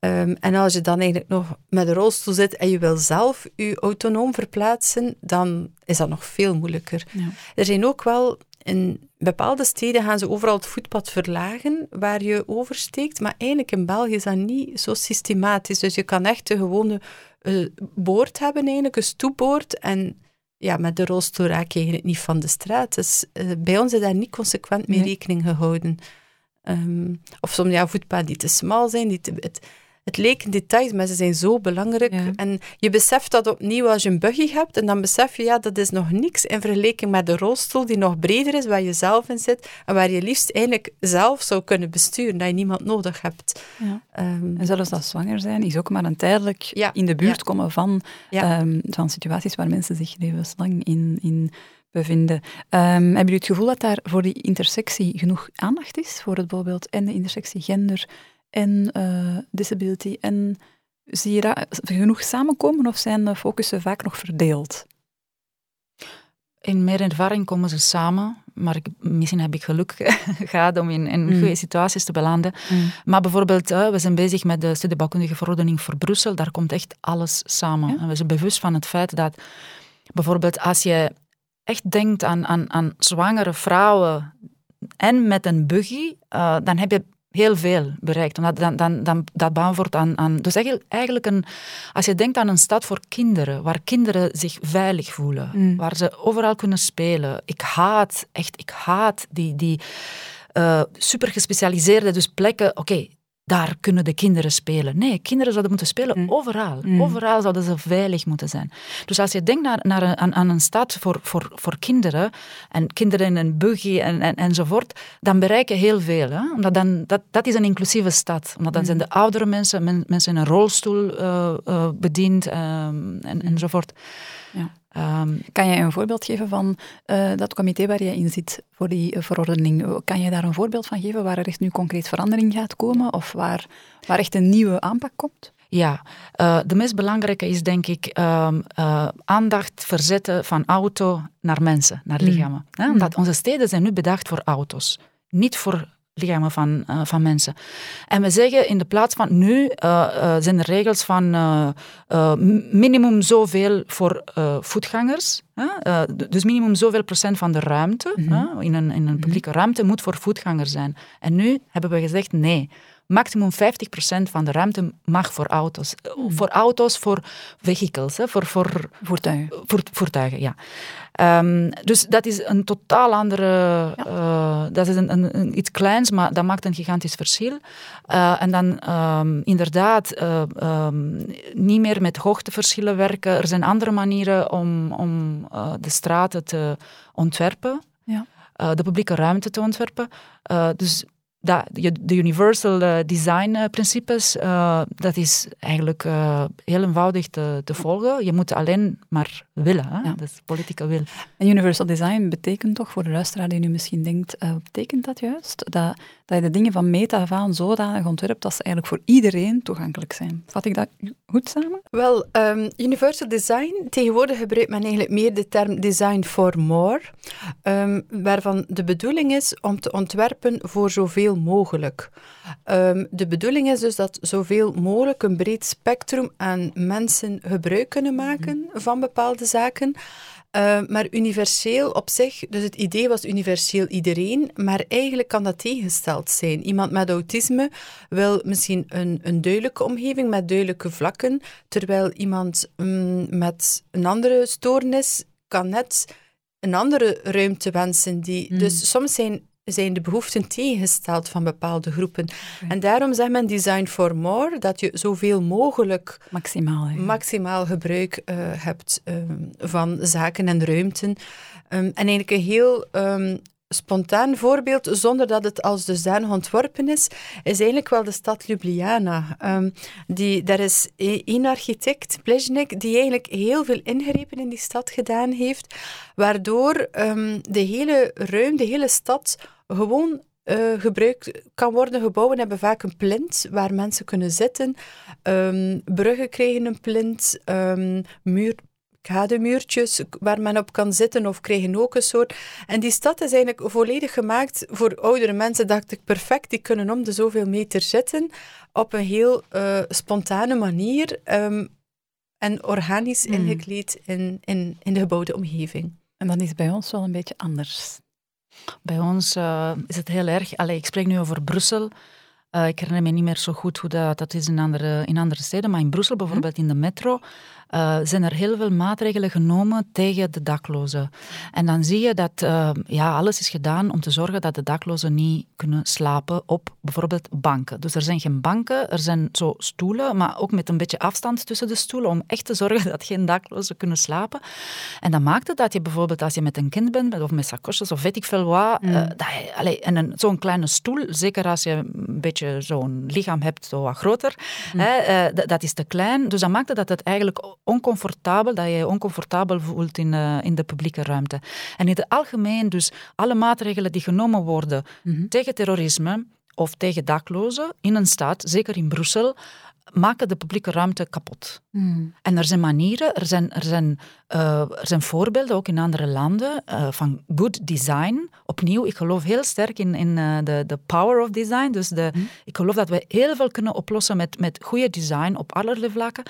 um, en als je dan eigenlijk nog met een rolstoel zit en je wil zelf je autonoom verplaatsen, dan is dat nog veel moeilijker. Ja. Er zijn ook wel in bepaalde steden gaan ze overal het voetpad verlagen waar je oversteekt, maar eigenlijk in België is dat niet zo systematisch. Dus je kan echt een gewone uh, boord hebben, eigenlijk, een stoepboord, en ja, met de rolstoel raak je eigenlijk niet van de straat. Dus uh, bij ons is daar niet consequent mee rekening gehouden. Um, of soms ja, voetpaden die te smal zijn. Die te, het, het leken details, maar ze zijn zo belangrijk. En je beseft dat opnieuw als je een buggy hebt, en dan besef je, ja, dat is nog niks in vergelijking met de rolstoel die nog breder is, waar je zelf in zit, en waar je liefst eigenlijk zelf zou kunnen besturen, dat je niemand nodig hebt. Ja. Um, en zelfs dat zwanger zijn is ook maar een tijdelijk in de buurt komen van, um, van situaties waar mensen zich levenslang in, in bevinden. Um, hebben jullie het gevoel dat daar voor die intersectie genoeg aandacht is? Voor het bijvoorbeeld en de intersectie gender en uh, disability? En zie je dat genoeg samenkomen of zijn de focussen vaak nog verdeeld? In meer ervaring komen ze samen, maar ik, misschien heb ik geluk [LAUGHS] gehad om in, in mm. goede situaties te belanden. Mm. Maar bijvoorbeeld, uh, we zijn bezig met de studiebouwkundige verordening voor Brussel, daar komt echt alles samen. En we zijn bewust van het feit dat bijvoorbeeld als je echt denkt aan, aan, aan zwangere vrouwen en met een buggy, uh, dan heb je heel veel bereikt. Omdat dan, dan, dan, dat beantwoordt aan, aan... Dus eigenlijk een... Als je denkt aan een stad voor kinderen, waar kinderen zich veilig voelen, mm. waar ze overal kunnen spelen. Ik haat, echt, ik haat die... die uh, super gespecialiseerde dus plekken. Oké, daar kunnen de kinderen spelen. Nee, kinderen zouden moeten spelen mm. overal. Mm. Overal zouden ze veilig moeten zijn. Dus als je denkt naar, naar een, aan, aan, een stad voor, voor, voor kinderen, en kinderen in een buggy en, en, enzovoort, dan bereik je heel veel. Hè? Omdat dan, dat, dat is een inclusieve stad. Omdat dan mm. zijn de oudere mensen, mensen in een rolstoel uh, uh, bediend um, en, enzovoort. Um, kan jij een voorbeeld geven van uh, dat comité waar jij in zit voor die uh, verordening? Kan je daar een voorbeeld van geven waar er echt nu concreet verandering gaat komen of waar, waar echt een nieuwe aanpak komt? Ja, uh, de meest belangrijke is denk ik um, uh, aandacht verzetten van auto naar mensen, naar mm. lichamen. Mm. Omdat onze steden zijn nu bedacht voor auto's, niet voor lichamen van, uh, van mensen. En we zeggen in de plaats van nu zijn er regels van minimum zoveel voor voetgangers. dus minimum zoveel procent van de ruimte mm -hmm. in, een, in een publieke ruimte moet voor voetgangers zijn. En nu hebben we gezegd nee maximum 50% van de ruimte mag voor auto's. Hmm. Voor auto's, voor vehicles, hè, voor, voor voertuigen. Voor, voertuigen, ja. Um, dus dat is een totaal andere... Ja. Uh, dat is een, een, iets kleins, maar dat maakt een gigantisch verschil. Uh, en dan um, inderdaad uh, um, niet meer met hoogteverschillen werken. Er zijn andere manieren om, om de straten te ontwerpen. Ja. de publieke ruimte te ontwerpen. dus dat, de universal eh, design eh, principes, uh, dat is eigenlijk uh, heel eenvoudig te, te, volgen. Je moet alleen maar willen. Hè? Ja. Dat is politieke wil. En universal design betekent toch, voor de luisteraar die nu misschien denkt, betekent dat juist? Dat, dat je de dingen van meta af aan zodanig ontwerpt dat ze eigenlijk voor iedereen toegankelijk zijn. Vat ik dat goed samen? Wel, um, universal design, tegenwoordig gebruikt men eigenlijk meer de term design for more, um, waarvan de bedoeling is om te ontwerpen voor zoveel mogelijk. Um, de bedoeling is dus dat zoveel mogelijk een breed spectrum aan mensen gebruik kunnen maken mhm. van bepaalde zaken. Uh, maar universeel op zich, dus het idee was universeel iedereen, maar eigenlijk kan dat tegengesteld zijn. Iemand met autisme wil misschien een, een duidelijke omgeving met duidelijke vlakken, terwijl iemand um, met een andere stoornis kan net een andere ruimte wensen. Die, mm. Dus soms zijn zijn de behoeften tegengesteld van bepaalde groepen. En daarom zegt men design for more, dat je zoveel mogelijk maximaal, maximaal gebruik uh, hebt um, van zaken en ruimten. Um, en eigenlijk een heel um, spontaan voorbeeld, zonder dat het als dusdanig ontworpen is, is eigenlijk wel de stad Ljubljana. Um, die, daar is e-, één architect, Plezhnik, die eigenlijk heel veel ingrepen in die stad gedaan heeft, waardoor um, de hele ruimte, de hele stad gewoon uh, gebruikt kan worden. Gebouwen hebben vaak een plint waar mensen kunnen zitten. Um, bruggen krijgen een plint. Um, muur, kademuurtjes waar men op kan zitten of krijgen ook een soort. En die stad is eigenlijk volledig gemaakt voor oudere mensen, dacht ik perfect. Die kunnen om de zoveel meter zitten op een heel uh, spontane manier um, en organisch mm. ingekleed in, in, in de gebouwde omgeving. En dat is bij ons wel een beetje anders. Bij ons uh, is het heel erg. Allee, ik spreek nu over Brussel. Uh, ik herinner me niet meer zo goed hoe dat, dat is in andere, in andere steden, maar in Brussel bijvoorbeeld in de metro uh, zijn er heel veel maatregelen genomen tegen de daklozen. En dan zie je dat uh, ja, alles is gedaan om te zorgen dat de daklozen niet kunnen slapen op bijvoorbeeld banken. Dus er zijn geen banken, er zijn zo stoelen, maar ook met een beetje afstand tussen de stoelen om echt te zorgen [LAUGHS] dat geen daklozen kunnen slapen. En dat maakt het dat je bijvoorbeeld als je met een kind bent, of met sakosjes of weet ik veel wat, mm. uh, dat en zo'n kleine stoel, zeker als je een beetje zo'n lichaam hebt, zo wat groter, mm. hè, dat is te klein. Dus dat maakt het dat het eigenlijk oncomfortabel, dat je je oncomfortabel voelt in, uh, in de publieke ruimte. En in het algemeen dus alle maatregelen die genomen worden mhm. tegen terrorisme of tegen daklozen in een staat, zeker in Brussel, maken de publieke ruimte kapot. Mm. En er zijn manieren, er zijn, er, zijn, uh, er zijn voorbeelden ook in andere landen uh, van good design. Opnieuw, ik geloof heel sterk in, in uh, de, de power of design. Dus de, mm. ik geloof dat we heel veel kunnen oplossen met, met goede design op allerlei vlakken.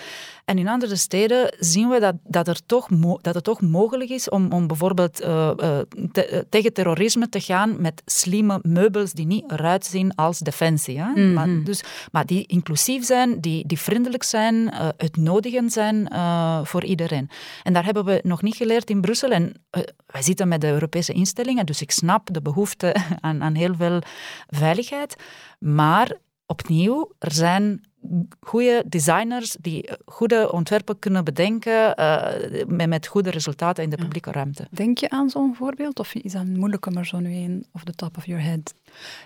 En in andere steden zien we dat, dat, er toch dat het toch mogelijk is om, om bijvoorbeeld te, tegen terrorisme te gaan met slimme meubels die niet eruit zien als defensie. Hè? Mm-hmm. maar, dus, maar die inclusief zijn, die, die vriendelijk zijn, uh, uitnodigend zijn uh, voor iedereen. En daar hebben we nog niet geleerd in Brussel. En uh, wij zitten met de Europese instellingen, dus ik snap de behoefte [LAUGHS] aan, aan heel veel veiligheid. Maar opnieuw, er zijn goede designers die goede ontwerpen kunnen bedenken uh, met, met, goede resultaten in de publieke ruimte. Denk je aan zo'n voorbeeld of is dat moeilijk om er zo nu een off the top of your head?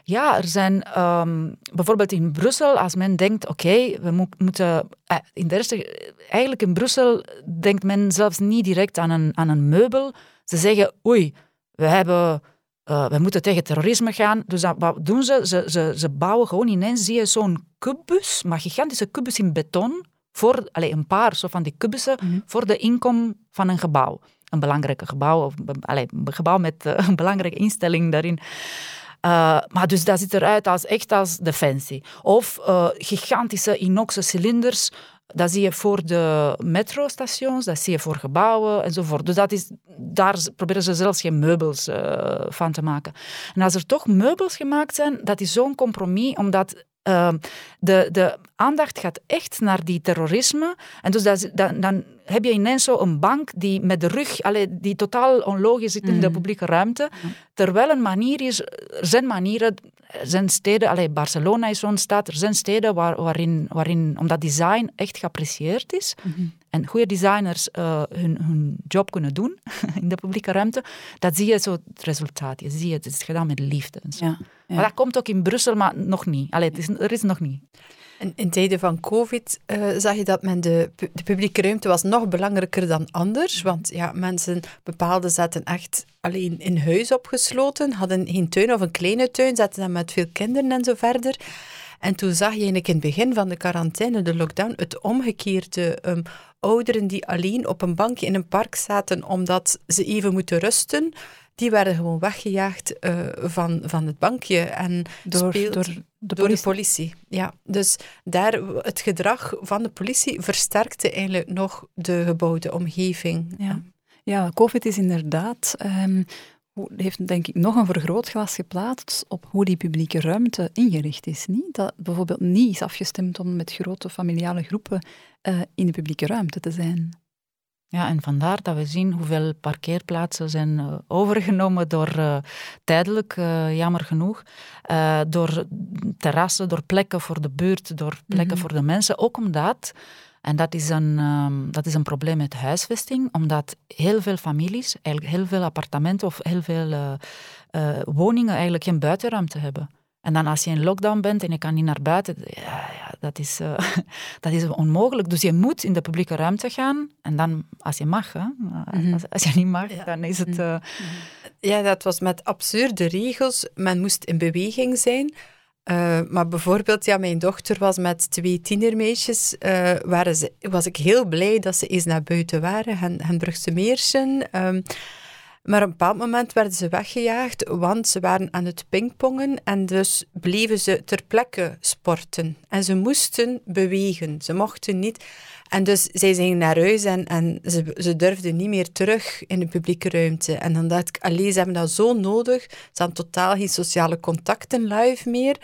Ja, er zijn um, bijvoorbeeld in Brussel, als men denkt, oké, we mo moeten... Uh, in de eerste, eigenlijk in Brussel denkt men zelfs niet direct aan een, aan een meubel. Ze zeggen, oei, we hebben uh, we moeten tegen terrorisme gaan. Dus dat, wat doen ze? Ze, ze? ze bouwen gewoon ineens, zie je zo'n kubus, maar gigantische kubus in beton, voor, allez, een paar zo van die kubussen, Mhm. voor de inkom van een gebouw. Een belangrijke gebouw, of allez, een gebouw met uh, een belangrijke instelling daarin. Uh, maar dus dat ziet eruit als echt als defensie. Of uh, gigantische inoxe cilinders. Dat zie je voor de metrostations, dat zie je voor gebouwen enzovoort. Dus dat is, daar proberen ze zelfs geen meubels uh, van te maken. En als er toch meubels gemaakt zijn, dat is zo'n compromis, omdat uh, de, de aandacht gaat echt naar die terrorisme. En dus dat, dan, dan heb je ineens zo een bank die met de rug, allee, die totaal onlogisch zit in de publieke ruimte. Terwijl een manier is, er zijn manieren, er zijn steden, allee, Barcelona is zo'n stad, er zijn steden waar, waarin, waarin, omdat design echt geapprecieerd is, Mm-hmm. en goede designers uh, hun, hun job kunnen doen [LAUGHS] in de publieke ruimte, dat zie je zo het resultaat. Je ziet het, het is gedaan met liefde. En zo. Ja, ja. Maar dat komt ook in Brussel, maar nog niet. Allee, het is, er is nog niet. En in tijden van COVID uh, zag je dat men de, de publieke ruimte was nog belangrijker dan anders. Want ja, mensen, bepaalde zaten echt alleen in huis opgesloten, hadden geen tuin of een kleine tuin, zaten dan met veel kinderen en zo verder. En toen zag je eigenlijk in het begin van de quarantaine, de lockdown, het omgekeerde. Um, ouderen die alleen op een bankje in een park zaten omdat ze even moeten rusten, die werden gewoon weggejaagd uh, van, van het bankje. En door, speelt, door, de, door de politie. Ja, dus daar, het gedrag van de politie versterkte eigenlijk nog de gebouwde omgeving. Ja, ja COVID is inderdaad... Um, heeft denk ik nog een vergrootglas geplaatst op hoe die publieke ruimte ingericht is. Niet? Dat bijvoorbeeld niet is afgestemd om met grote familiale groepen uh, in de publieke ruimte te zijn. Ja, en vandaar dat we zien hoeveel parkeerplaatsen zijn uh, overgenomen door, uh, tijdelijk, uh, jammer genoeg, door terrassen, door plekken voor de buurt, door plekken mm -hmm. voor de mensen. Ook omdat, en dat is, een, um, dat is een probleem met huisvesting, omdat heel veel families, eigenlijk heel veel appartementen of heel veel woningen eigenlijk geen buitenruimte hebben. En dan als je in lockdown bent en je kan niet naar buiten, ja, dat, is, uh, [LAUGHS] dat is onmogelijk. Dus je moet in de publieke ruimte gaan. En dan, als je mag, hè, mm -hmm. als, als, je niet mag, ja. dan is het... Uh... Ja, dat was met absurde regels. Men moest in beweging zijn. Uh, maar bijvoorbeeld, ja, mijn dochter was met twee tienermeisjes. waren ze, was ik heel blij dat ze eens naar buiten waren. Hen, hen Brugse Meersen... Um, maar op een bepaald moment werden ze weggejaagd, want ze waren aan het pingpongen en dus bleven ze ter plekke sporten. En ze moesten bewegen, ze mochten niet. En dus zij gingen naar huis en, en ze, ze durfden niet meer terug in de publieke ruimte. En dan dacht ik, allee, ze hebben dat zo nodig. Ze hadden totaal geen sociale contacten live meer.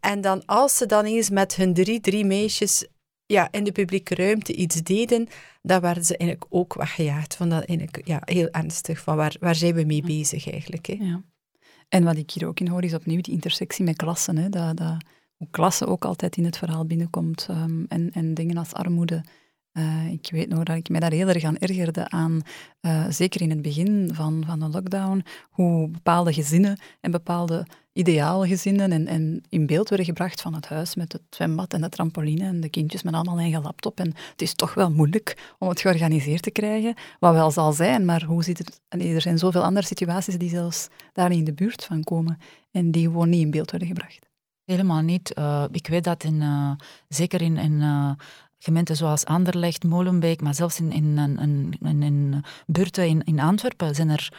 En dan als ze dan eens met hun drie, drie meisjes ja, in de publieke ruimte iets deden, dan werden ze eigenlijk ook weggejaagd. Vond dat eigenlijk ja, heel ernstig, van waar, waar zijn we mee bezig eigenlijk. Hè? Ja. En wat ik hier ook in hoor, is opnieuw die intersectie met klassen. Hè? Dat, dat, hoe klasse ook altijd in het verhaal binnenkomt. Um, en, en dingen als armoede. Uh, ik weet nog dat ik mij daar heel erg aan ergerde aan, uh, zeker in het begin van, van de lockdown, hoe bepaalde gezinnen en bepaalde ideale gezinnen en, en in beeld werden gebracht van het huis met het zwembad en de trampoline en de kindjes met allemaal eigen laptop. En het is toch wel moeilijk om het georganiseerd te krijgen, wat wel zal zijn, maar hoe zit het... Er zijn zoveel andere situaties die zelfs daar in de buurt van komen en die gewoon niet in beeld worden gebracht. Helemaal niet. Uh, ik weet dat in, zeker in, gemeenten zoals Anderlecht, Molenbeek, maar zelfs in, in, in, in, in buurten in, in Antwerpen zijn er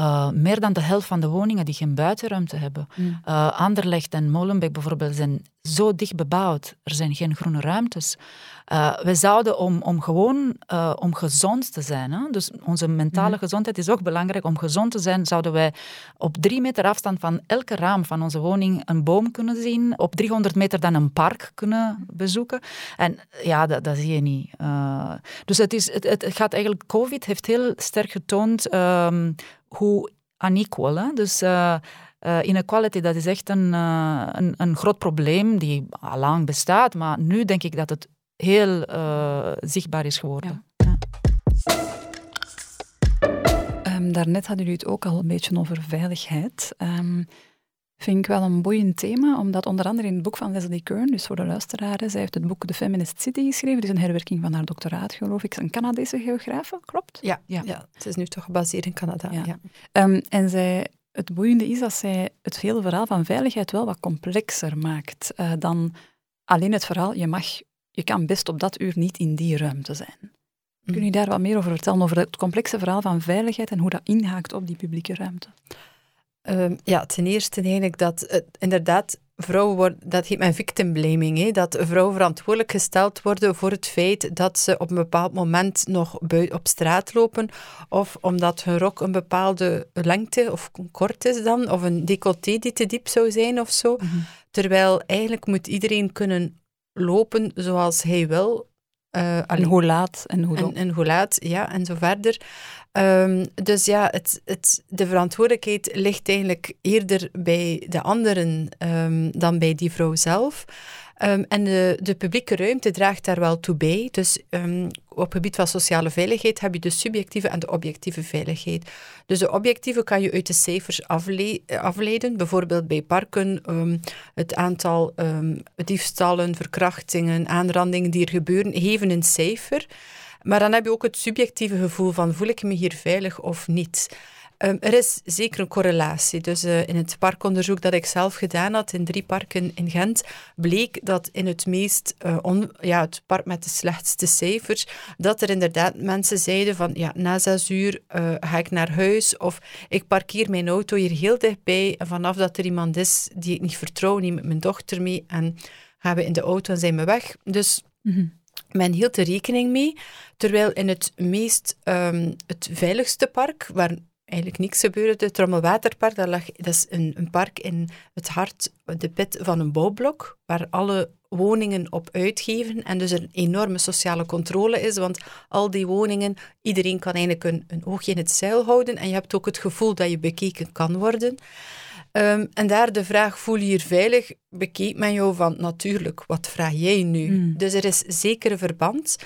uh, meer dan de helft van de woningen die geen buitenruimte hebben. Mm. Uh, Anderlecht en Molenbeek bijvoorbeeld zijn zo dicht bebouwd. Er zijn geen groene ruimtes. Uh, we zouden om, om gewoon om gezond te zijn, hè? dus onze mentale mm. gezondheid is ook belangrijk. Om gezond te zijn zouden wij op drie meter afstand van elke raam van onze woning een boom kunnen zien. Op 300 meter dan een park kunnen bezoeken. En ja, dat, dat zie je niet. dus het, is, het, het gaat eigenlijk, COVID heeft heel sterk getoond um, hoe unequal. Hè? Dus uh, inequality, dat is echt een, uh, een, een, groot probleem die al lang bestaat. Maar nu denk ik dat het heel zichtbaar is geworden. Ja. Ja. Um, daarnet hadden jullie het ook al een beetje over veiligheid. Um, vind ik wel een boeiend thema, omdat onder andere in het boek van Leslie Kern, dus voor de luisteraars, zij heeft het boek The Feminist City geschreven, dus een herwerking van haar doctoraat, geloof ik. Een Canadese geografe, klopt? Ja, ja. ja het is nu toch gebaseerd in Canada. Ja. ja. Um, en zij het boeiende is dat zij het hele verhaal van veiligheid wel wat complexer maakt uh, dan alleen het verhaal, je mag, je kan best op dat uur niet in die ruimte zijn. Kun je mm. daar wat meer over vertellen, over het complexe verhaal van veiligheid en hoe dat inhaakt op die publieke ruimte? Um, ja, ten eerste eigenlijk dat het, inderdaad vrouwen worden, dat heet men victim blaming, hè, dat vrouwen verantwoordelijk gesteld worden voor het feit dat ze op een bepaald moment nog op straat lopen of omdat hun rok een bepaalde lengte of kort is dan, of een decolleté die te diep zou zijn of zo. Mhm. Terwijl eigenlijk moet iedereen kunnen lopen zoals hij wil. Uh, en hoe laat en hoe en, en, hoe laat, ja, en zo verder. Um, dus ja, het, het, de verantwoordelijkheid ligt eigenlijk eerder bij de anderen um, dan bij die vrouw zelf. Um, en de, de, publieke ruimte draagt daar wel toe bij. Dus op het gebied van sociale veiligheid heb je de subjectieve en de objectieve veiligheid. Dus de objectieve kan je uit de cijfers afle afleiden. Bijvoorbeeld bij parken, het aantal diefstallen, verkrachtingen, aanrandingen die er gebeuren, geven een cijfer. Maar dan heb je ook het subjectieve gevoel van voel ik me hier veilig of niet. Um, er is zeker een correlatie. Dus uh, in het parkonderzoek dat ik zelf gedaan had in drie parken in Gent, bleek dat in het meest, on, ja, het park met de slechtste cijfers, dat er inderdaad mensen zeiden van, ja, na zes uur uh, ga ik naar huis of ik parkeer mijn auto hier heel dichtbij en vanaf dat er iemand is die ik niet vertrouw, neem ik mijn dochter mee en gaan we in de auto en zijn we weg. Dus... -hmm. Men hield er rekening mee, terwijl in het meest um, het veiligste park, waar eigenlijk niks gebeurde, het Trommelwaterpark, dat, lag, dat is een, een, park in het hart, de pit van een bouwblok, waar alle woningen op uitgeven en dus een enorme sociale controle is, want al die woningen, iedereen kan eigenlijk een, een oogje in het zeil houden en je hebt ook het gevoel dat je bekeken kan worden. Um, en daar de vraag, voel je hier veilig, bekeek men jou van, natuurlijk, wat vraag jij nu? Hmm. Dus er is zeker een verband.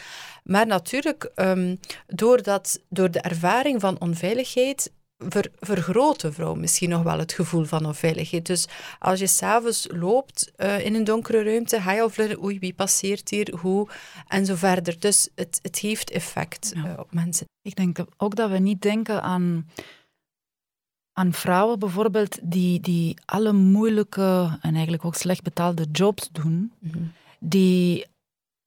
Maar natuurlijk, um, doordat, door de ervaring van onveiligheid ver, vergroot de vrouw misschien nog wel het gevoel van onveiligheid. Dus als je s'avonds loopt uh, in een donkere ruimte, ga je al vluggen, oei, wie passeert hier, hoe, en zo verder. Dus het, het heeft effect ja. uh, op mensen. Ik denk ook dat we niet denken aan aan vrouwen bijvoorbeeld die, die alle moeilijke en eigenlijk ook slecht betaalde jobs doen. Mhm. die,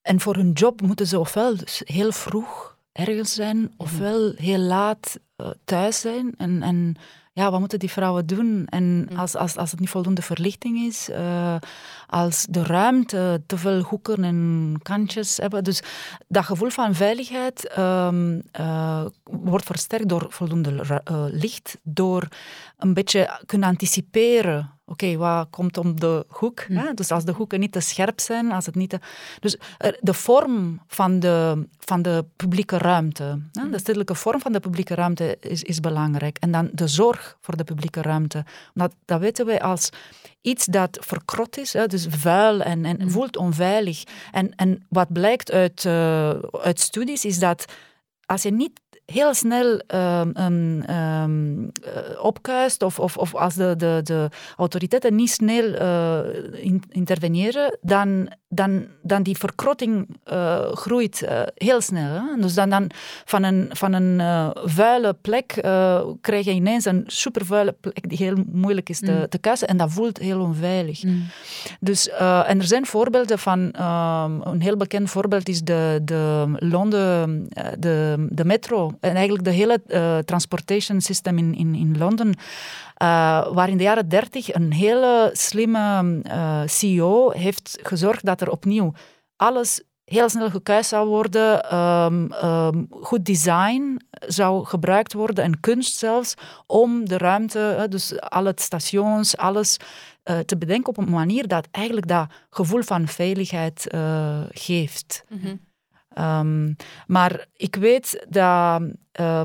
en voor hun job moeten ze ofwel heel vroeg ergens zijn, mhm. ofwel heel laat uh, thuis zijn. En, en ja, wat moeten die vrouwen doen? En mm. als, als, als het niet voldoende verlichting is, uh, als de ruimte te veel hoeken en kantjes hebben. Dus dat gevoel van veiligheid um, uh, wordt versterkt door voldoende uh, licht, door een beetje kunnen anticiperen oké, wat komt om de hoek? Hè? Hm. Dus als de hoeken niet te scherp zijn, als het niet te... Dus de vorm van de, van de publieke ruimte, hè? Hm. de stedelijke vorm van de publieke ruimte is, is belangrijk. En dan de zorg voor de publieke ruimte. Dat, dat weten wij als iets dat verkrot is, hè? dus vuil en, en hm. voelt onveilig. En, en wat blijkt uit, uh, uit studies is dat als je niet heel snel um, um, opkuist of, of, of als de, de, de autoriteiten niet snel uh, in, interveneren, dan, dan, dan die verkrotting uh, groeit uh, heel snel. Hè? Dus dan, dan van een, van een vuile plek krijg je ineens een supervuile plek die heel moeilijk is te, mm. te kuisen en dat voelt heel onveilig. Mm. Dus, en er zijn voorbeelden van, ehm, een heel bekend voorbeeld is de, de Londen, de, de metro en eigenlijk de hele transportation system in, in, in Londen, waar in de jaren dertig een hele slimme eh, CEO heeft gezorgd dat er opnieuw alles heel snel gekuist zou worden, um, um, goed design zou gebruikt worden en kunst zelfs, om de ruimte, dus alle stations, alles uh, te bedenken op een manier dat eigenlijk dat gevoel van veiligheid uh, geeft. Mm -hmm. Um, maar ik weet dat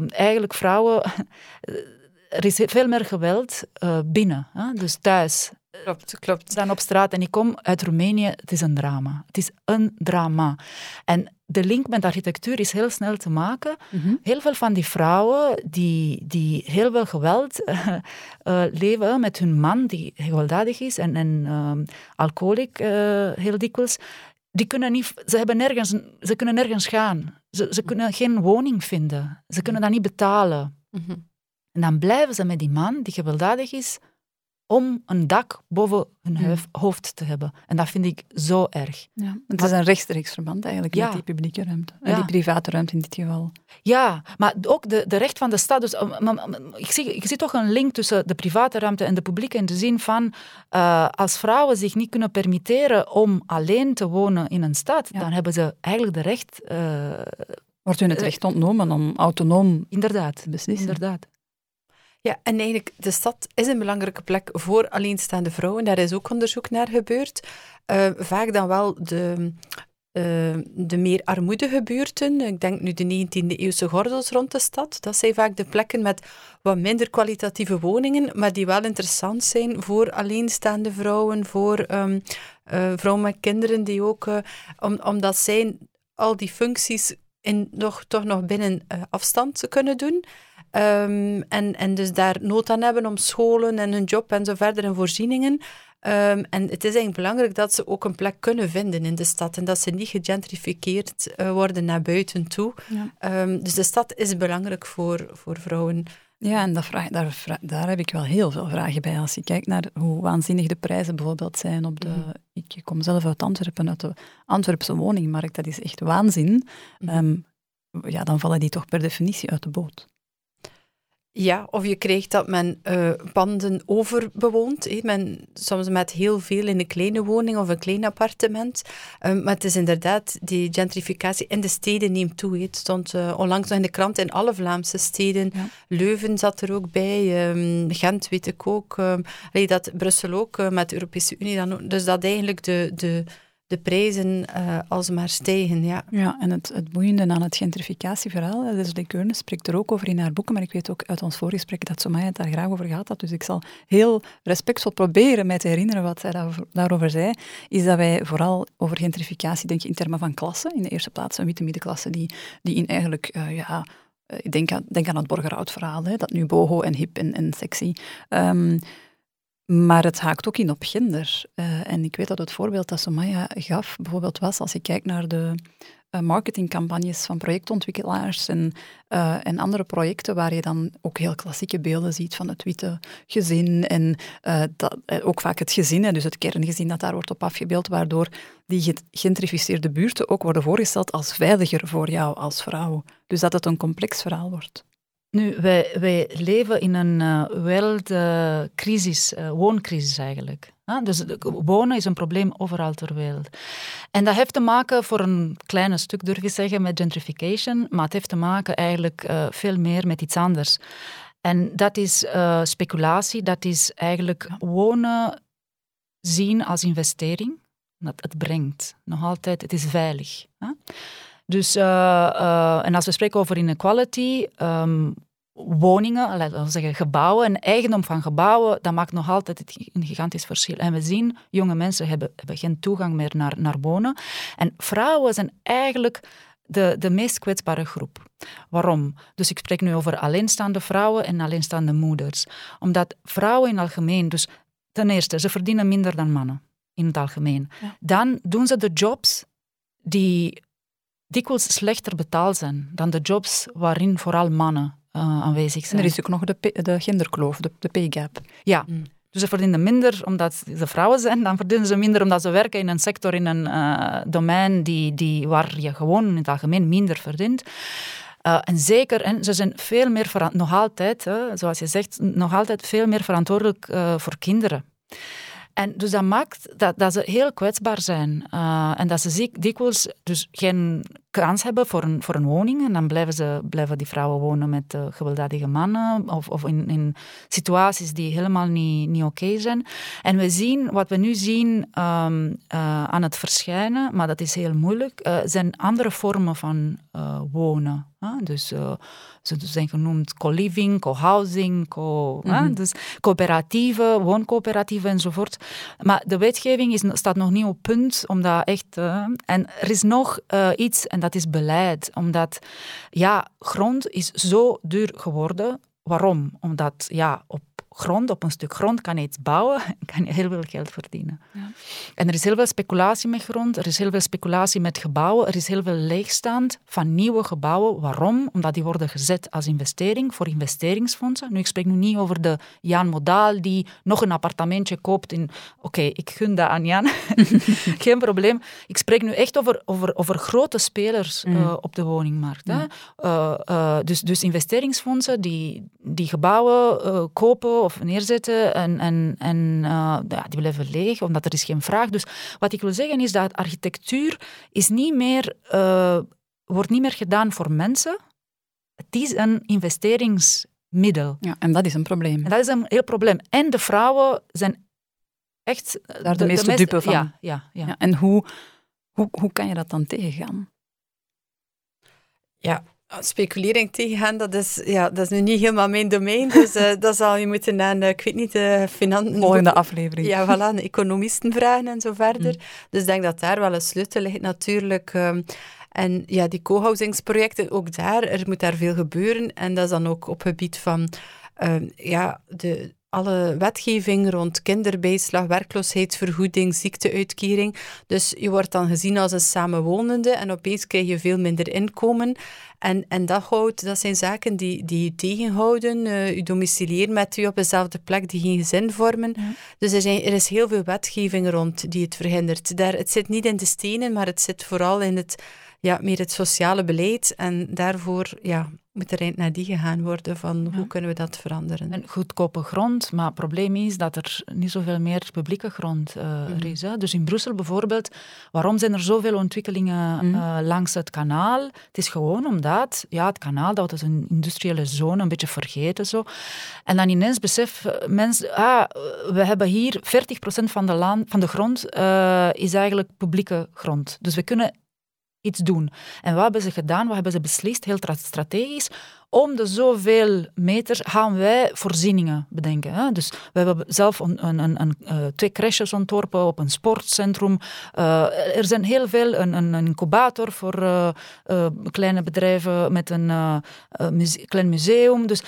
eigenlijk vrouwen. [LAUGHS] er is veel meer geweld uh, binnen, hè? dus thuis. Klopt, klopt. Dan op straat. En ik kom uit Roemenië, het is een drama. Het is een drama. En de link met architectuur is heel snel te maken. Mm -hmm. Heel veel van die vrouwen die, die heel veel geweld uh, [LAUGHS] uh, leven met hun man, die gewelddadig is en, en um, alcoholic heel dikwijls, die kunnen niet, ze, hebben nergens, ze kunnen nergens gaan. Ze, ze kunnen geen woning vinden. Ze kunnen dat niet betalen. Mhm. En dan blijven ze met die man die gewelddadig is om een dak boven hun Hmm. huif- hoofd te hebben. En dat vind ik zo erg. Ja, het is een rechtstreeks verband eigenlijk Ja. met die publieke ruimte. En Ja. die private ruimte in dit geval. Ja, maar ook de, de recht van de stad. Dus, maar- ik, zie, ik zie toch een link tussen de private ruimte en de publieke in de zin van eh, als vrouwen zich niet kunnen permitteren om alleen te wonen in een stad, Ja. dan hebben ze eigenlijk de recht, eh, Wordt hun het Eh, recht ontnomen om autonoom inderdaad, te beslissen. inderdaad. Ja, en eigenlijk, de stad is een belangrijke plek voor alleenstaande vrouwen. Daar is ook onderzoek naar gebeurd. Eh, vaak dan wel de, eh, de meer armoedige buurten. Ik denk nu de 19e-eeuwse gordels rond de stad. Dat zijn vaak de plekken met wat minder kwalitatieve woningen, maar die wel interessant zijn voor alleenstaande vrouwen, voor ehm, eh, vrouwen met kinderen, die ook, om, omdat zij al die functies in, nog, toch nog binnen afstand kunnen doen. Ehm, en, en dus daar nood aan hebben om scholen en hun job en zo verder en voorzieningen. Ehm, en het is eigenlijk belangrijk dat ze ook een plek kunnen vinden in de stad en dat ze niet gegentrificeerd eh, worden naar buiten toe. Ja. Ehm, dus de stad is belangrijk voor, voor vrouwen. Ja, en dat vraag, daar, daar heb ik wel heel veel vragen bij. Als je kijkt naar hoe waanzinnig de prijzen bijvoorbeeld zijn op de... Mhm. Ik kom zelf uit Antwerpen, uit de Antwerpse woningmarkt. Dat is echt waanzin. Mhm. Ja, dan vallen die toch per definitie uit de boot. Ja, of je krijgt dat men eh, panden overbewoont. hè. Men, soms met heel veel in een kleine woning of een klein appartement. Ehm, maar het is inderdaad, die gentrificatie in de steden neemt toe. Het stond eh, onlangs nog in de krant in alle Vlaamse steden. Ja. Leuven zat er ook bij, ehm, Gent weet ik ook. ehm, allee, dat Brussel ook, eh, met de Europese Unie dan ook. Dus dat eigenlijk de, de, de prijzen eh alsmaar stijgen, ja. Ja, en het, het boeiende aan het gentrificatieverhaal, Leslie Keurne spreekt er ook over in haar boeken, maar ik weet ook uit ons voorgesprek dat Somaya het daar graag over gehad had, dus ik zal heel respectvol proberen mij te herinneren wat zij daarover, zei, is dat wij vooral over gentrificatie denken in termen van klasse. In de eerste plaats een witte middenklasse die, die in eigenlijk, eh, ja, eh, ik denk aan, denk aan het Borgerhout-verhaal, dat nu boho en hip en, en sexy. Ehm, maar het haakt ook in op gender. Eh, en ik weet dat het voorbeeld dat Somaya gaf, bijvoorbeeld was, als je kijkt naar de eh, marketingcampagnes van projectontwikkelaars en, eh, en andere projecten waar je dan ook heel klassieke beelden ziet van het witte gezin en dat, ook vaak het gezin, dus het kerngezin dat daar wordt op afgebeeld, waardoor die gegentrificeerde buurten ook worden voorgesteld als veiliger voor jou als vrouw. Dus dat het een complex verhaal wordt. Nu, wij, wij leven in een uh, wereldcrisis, uh, wooncrisis eigenlijk. Huh? Dus wonen is een probleem overal ter wereld. En dat heeft te maken voor een klein stuk, durf je zeggen, met gentrification, maar het heeft te maken eigenlijk uh, veel meer met iets anders. En dat is speculatie, dat is eigenlijk wonen zien als investering. Dat het brengt nog altijd, het is veilig. Huh? Dus, uh, uh, en als we spreken over inequality, um, woningen, laten we zeggen gebouwen en eigendom van gebouwen, dat maakt nog altijd een gigantisch verschil. En we zien, jonge mensen hebben, hebben geen toegang meer naar, naar wonen. En vrouwen zijn eigenlijk de, de meest kwetsbare groep. Waarom? Dus ik spreek nu over alleenstaande vrouwen en alleenstaande moeders. Omdat vrouwen in het algemeen, dus ten eerste, ze verdienen minder dan mannen in het algemeen. Ja. Dan doen ze de jobs die dikwijls slechter betaald zijn dan de jobs waarin vooral mannen uh, aanwezig zijn. En er is ook nog de, de genderkloof, de, de pay gap. Ja, mm. dus ze verdienen minder omdat ze vrouwen zijn, dan verdienen ze minder omdat ze werken in een sector, in een uh, domein die, die, waar je gewoon in het algemeen minder verdient. Uh, en zeker, en ze zijn veel meer, nog altijd, hè, zoals je zegt, nog altijd veel meer verantwoordelijk uh, voor kinderen. En dus dat maakt dat, dat ze heel kwetsbaar zijn. Uh, en dat ze ziek, dikwijls dus geen kans hebben voor een, voor een woning. En dan blijven, ze, blijven die vrouwen wonen met uh, gewelddadige mannen of, of in, in situaties die helemaal niet, niet oké okay zijn. En we zien, wat we nu zien um, uh, aan het verschijnen, maar dat is heel moeilijk, zijn andere vormen van wonen. Dus ze zijn genoemd co-living, co-housing, co, mm -hmm. dus coöperatieven, wooncoöperatieven enzovoort. Maar de wetgeving is, staat nog niet op punt om dat echt... En er is nog iets, en dat is beleid. Omdat, ja, grond is zo duur geworden. Waarom? Omdat, ja, op grond, op een stuk grond, kan je iets bouwen [LAUGHS] en kan je heel veel geld verdienen. Ja. En er is heel veel speculatie met grond, er is heel veel speculatie met gebouwen, er is heel veel leegstand van nieuwe gebouwen. Waarom? Omdat die worden gezet als investering voor investeringsfondsen. Nu, ik spreek nu niet over de Jan Modaal die nog een appartementje koopt in... Oké, ik gun dat aan Jan. [LAUGHS] Geen probleem. Ik spreek nu echt over, over, over grote spelers mm. uh, op de woningmarkt. Hè? Uh, uh, dus, dus investeringsfondsen die, die gebouwen kopen of neerzetten en, en, en ja, die blijven leeg, omdat er is geen vraag. Dus wat ik wil zeggen is dat architectuur is niet meer, wordt niet meer gedaan voor mensen. Het is een investeringsmiddel. Ja, en dat is een probleem. En dat is een heel probleem. En de vrouwen zijn echt... Daar de, de meeste, dupe van. Ja, ja, ja. ja en hoe, hoe, hoe kan je dat dan tegengaan? Ja, speculering tegengaan, dat is, ja, dat is nu niet helemaal mijn domein. Dus uh, dat zal je moeten aan, uh, ik weet niet, de uh, Volgende aflevering. Ja, voilà, economisten vragen en zo verder. Mm. Dus ik denk dat daar wel een sleutel ligt natuurlijk. Um, en ja, die co-housingsprojecten, ook daar, er moet daar veel gebeuren. En dat is dan ook op gebied van uh, ja, de, alle wetgeving rond kinderbijslag, werkloosheidsvergoeding, ziekteuitkering. Dus je wordt dan gezien als een samenwonende en opeens krijg je veel minder inkomen. En, en dat, houdt, dat zijn zaken die, die je tegenhouden. Uh, je domiciliëren met u op dezelfde plek die geen gezin vormen. Dus er, zijn, er is heel veel wetgeving rond die het verhindert. Daar, het zit niet in de stenen, maar het zit vooral in het ja, meer het sociale beleid. En daarvoor ja, moet er eind naar die gegaan worden van hoe kunnen we dat veranderen. En goedkope grond, maar het probleem is dat er niet zoveel meer publieke grond uh, er is. Hè. Dus in Brussel bijvoorbeeld, waarom zijn er zoveel ontwikkelingen uh, langs het kanaal? Het is gewoon omdat ja, het kanaal, dat is een industriële zone, een beetje vergeten zo. En dan ineens besef mensen, ah, we hebben hier 40% van de, land, van de grond uh, is eigenlijk publieke grond. Dus we kunnen iets doen. En wat hebben ze gedaan? Wat hebben ze beslist? Heel strategisch. Om de zoveel meters gaan wij voorzieningen bedenken. Hè? Dus we hebben zelf een, een, een, een uh, twee crèches ontworpen op een sportcentrum. Uh, er zijn heel veel, een, een incubator voor uh, kleine bedrijven met een muse klein museum. Dus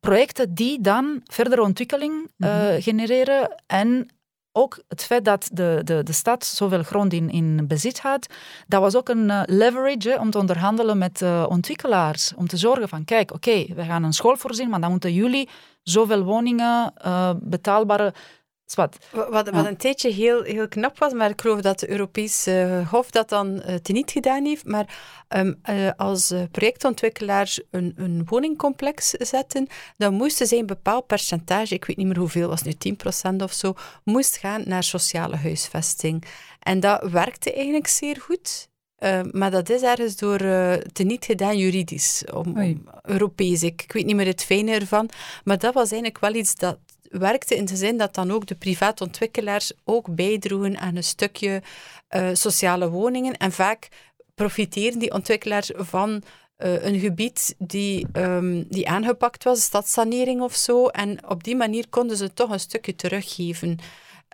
projecten die dan verdere ontwikkeling mm -hmm. genereren en ook het feit dat de, de, de stad zoveel grond in, in bezit had, dat was ook een uh, leverage om te onderhandelen met uh, ontwikkelaars. Om te zorgen van, kijk, oké, we gaan een school voorzien, maar dan moeten jullie zoveel woningen, uh, betaalbare wat, wat, wat een tijdje heel, heel knap was, maar ik geloof dat de Europese Hof dat dan uh, teniet gedaan heeft. Maar um, uh, als projectontwikkelaars een, een woningcomplex zetten, dan moesten zij een bepaald percentage, ik weet niet meer hoeveel, was nu 10% of zo, moest gaan naar sociale huisvesting. En dat werkte eigenlijk zeer goed. Uh, maar dat is ergens door uh, teniet gedaan juridisch, om, om Europees. Ik, ik, weet niet meer het fijne ervan. Maar dat was eigenlijk wel iets dat werkte in de zin dat dan ook de privaatontwikkelaars ook bijdroegen aan een stukje uh, sociale woningen. En vaak profiteren die ontwikkelaars van uh, een gebied die, um, die aangepakt was, stadsanering of zo. En op die manier konden ze toch een stukje teruggeven.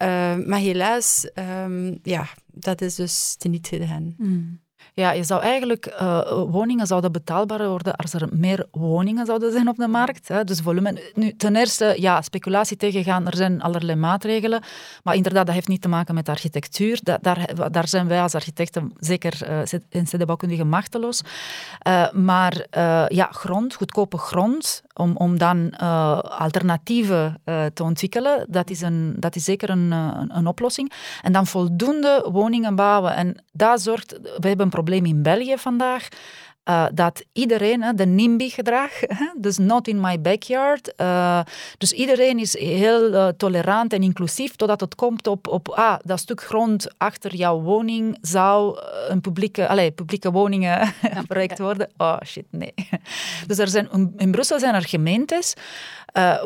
Uh, maar helaas, um, ja, dat is dus niet gedaan. Mm. Ja, je zou eigenlijk uh, woningen zouden betaalbaar worden als er meer woningen zouden zijn op de markt. Hè. Dus volume. Nu, ten eerste, ja, speculatie tegengaan, er zijn allerlei maatregelen. Maar inderdaad, dat heeft niet te maken met architectuur. Da daar, daar zijn wij als architecten zeker uh, in stedenbouwkundige machteloos. Uh, maar ja, grond, goedkope grond, om, om dan alternatieven te ontwikkelen, dat is, een, dat is zeker een, een, een oplossing. En dan voldoende woningen bouwen. En dat zorgt, we hebben een probleem in België vandaag. Uh, dat iedereen, de NIMBY-gedrag, [LAUGHS] dus not in my backyard. Uh, dus iedereen is heel uh, tolerant en inclusief totdat het komt op, op ah, dat stuk grond achter jouw woning zou een publieke, allez, publieke woningen [LAUGHS] project worden. Oh shit, nee. [LAUGHS] Dus er zijn, in Brussel zijn er gemeentes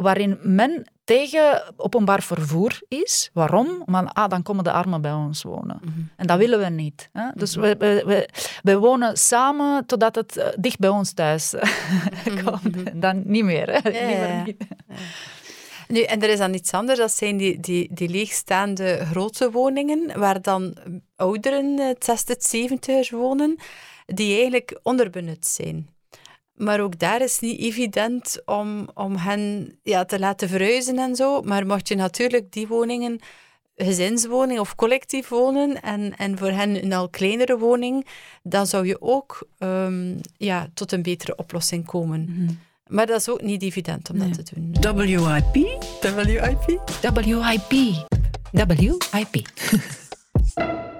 waarin men tegen openbaar vervoer is. Waarom? Maar ah, dan komen de armen bij ons wonen. Mhm. En dat willen we niet. Hè? Dus we, we, we, wonen samen totdat het uh, dicht bij ons thuis mhm. [LAUGHS] komt. Dan niet meer. Hè? Ja, niet. Nu, en er is dan iets anders, dat zijn die, die, die leegstaande grote woningen, waar dan ouderen, het 60, 70 wonen, die eigenlijk onderbenut zijn. Maar ook daar is het niet evident om, om hen ja, te laten verhuizen en zo. Maar mocht je natuurlijk die woningen gezinswoning of collectief wonen en, en voor hen een al kleinere woning, dan zou je ook um, ja, tot een betere oplossing komen. Mhm. Maar dat is ook niet evident om dat te doen. WIP? WIP? WIP. WIP. [LAUGHS]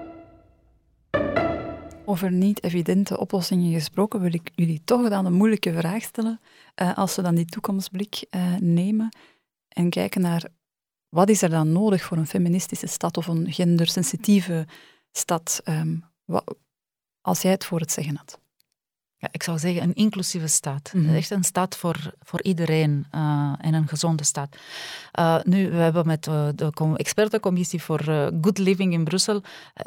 Over niet evidente oplossingen gesproken, wil ik jullie toch dan een moeilijke vraag stellen. Uh, als we dan die toekomstblik uh, nemen en kijken naar wat is er dan nodig voor een feministische stad of een gendersensitieve stad, um, wat, als jij het voor het zeggen had? Ja, ik zou zeggen een inclusieve staat. Mm Echt een staat voor, voor iedereen uh, en een gezonde staat. Uh, nu, we hebben met uh, de expertencommissie voor Good Living in Brussel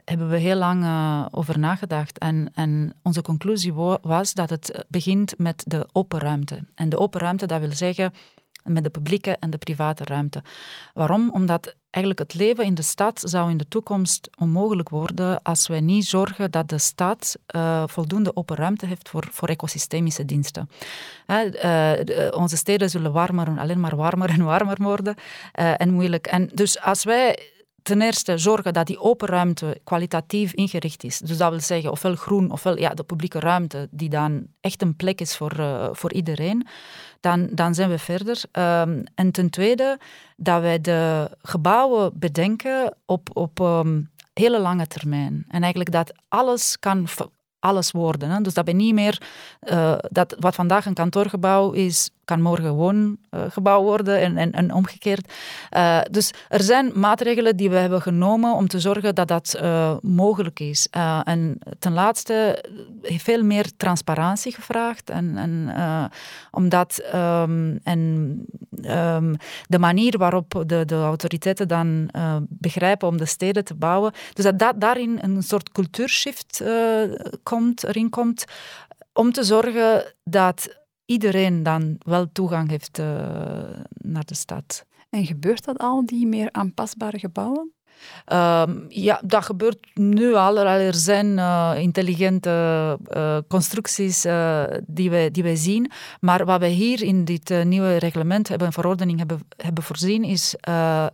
hebben we heel lang over nagedacht. En, en onze conclusie was dat het begint met de open ruimte. En de open ruimte, dat wil zeggen met de publieke en de private ruimte. Waarom? Omdat eigenlijk het leven in de stad zou in de toekomst onmogelijk worden als wij niet zorgen dat de stad uh, voldoende open ruimte heeft voor, voor ecosystemische diensten. Uh, onze steden zullen warmer, alleen maar warmer en warmer worden en moeilijk. En dus als wij ten eerste zorgen dat die open ruimte kwalitatief ingericht is. Dus dat wil zeggen, ofwel groen, ofwel ja, de publieke ruimte, die dan echt een plek is voor, voor iedereen, dan, dan zijn we verder. Um, en ten tweede, dat wij de gebouwen bedenken op, op um, hele lange termijn. En eigenlijk dat alles kan alles worden. Hè. Dus dat ben niet meer uh, dat wat vandaag een kantoorgebouw is, kan morgen gewoon uh, gebouw worden en, en, en omgekeerd. Uh, dus er zijn maatregelen die we hebben genomen om te zorgen dat dat uh, mogelijk is. en ten laatste veel meer transparantie gevraagd. En, en, omdat um, en, um, de manier waarop de, de autoriteiten dan begrijpen om de steden te bouwen. Dus dat, dat daarin een soort cultuurshift komt, erin komt om te zorgen dat iedereen dan wel toegang heeft uh, naar de stad. En gebeurt dat al, die meer aanpasbare gebouwen? Um, ja, dat gebeurt nu al. Er zijn uh, intelligente uh, constructies uh, die, wij, die wij zien. Maar wat wij hier in dit nieuwe reglement hebben, verordening hebben, hebben voorzien, is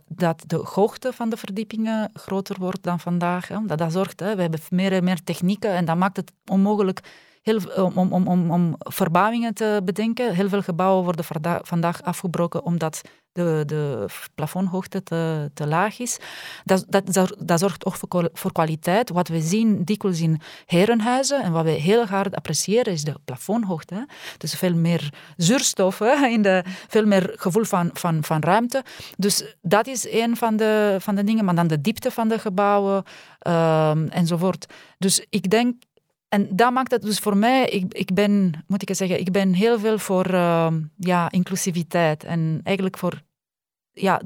dat de hoogte van de verdiepingen groter wordt dan vandaag. Hè. Dat, dat zorgt, hè, we hebben meer en meer technieken en dat maakt het onmogelijk heel, om, om, om, om verbouwingen te bedenken. Heel veel gebouwen worden vandaag afgebroken omdat de, de plafondhoogte te, te laag is. Dat, dat, dat zorgt ook voor, voor kwaliteit. Wat we zien dikwijls in herenhuizen en wat we heel hard appreciëren is de plafondhoogte. Dus veel meer zuurstof, in de, veel meer gevoel van, van, van ruimte. Dus dat is een van de, van de dingen. Maar dan de diepte van de gebouwen um, enzovoort. Dus ik denk en dat maakt het dus voor mij, ik, ik ben, moet ik zeggen, ik ben heel veel voor uh, ja, inclusiviteit en eigenlijk voor ja,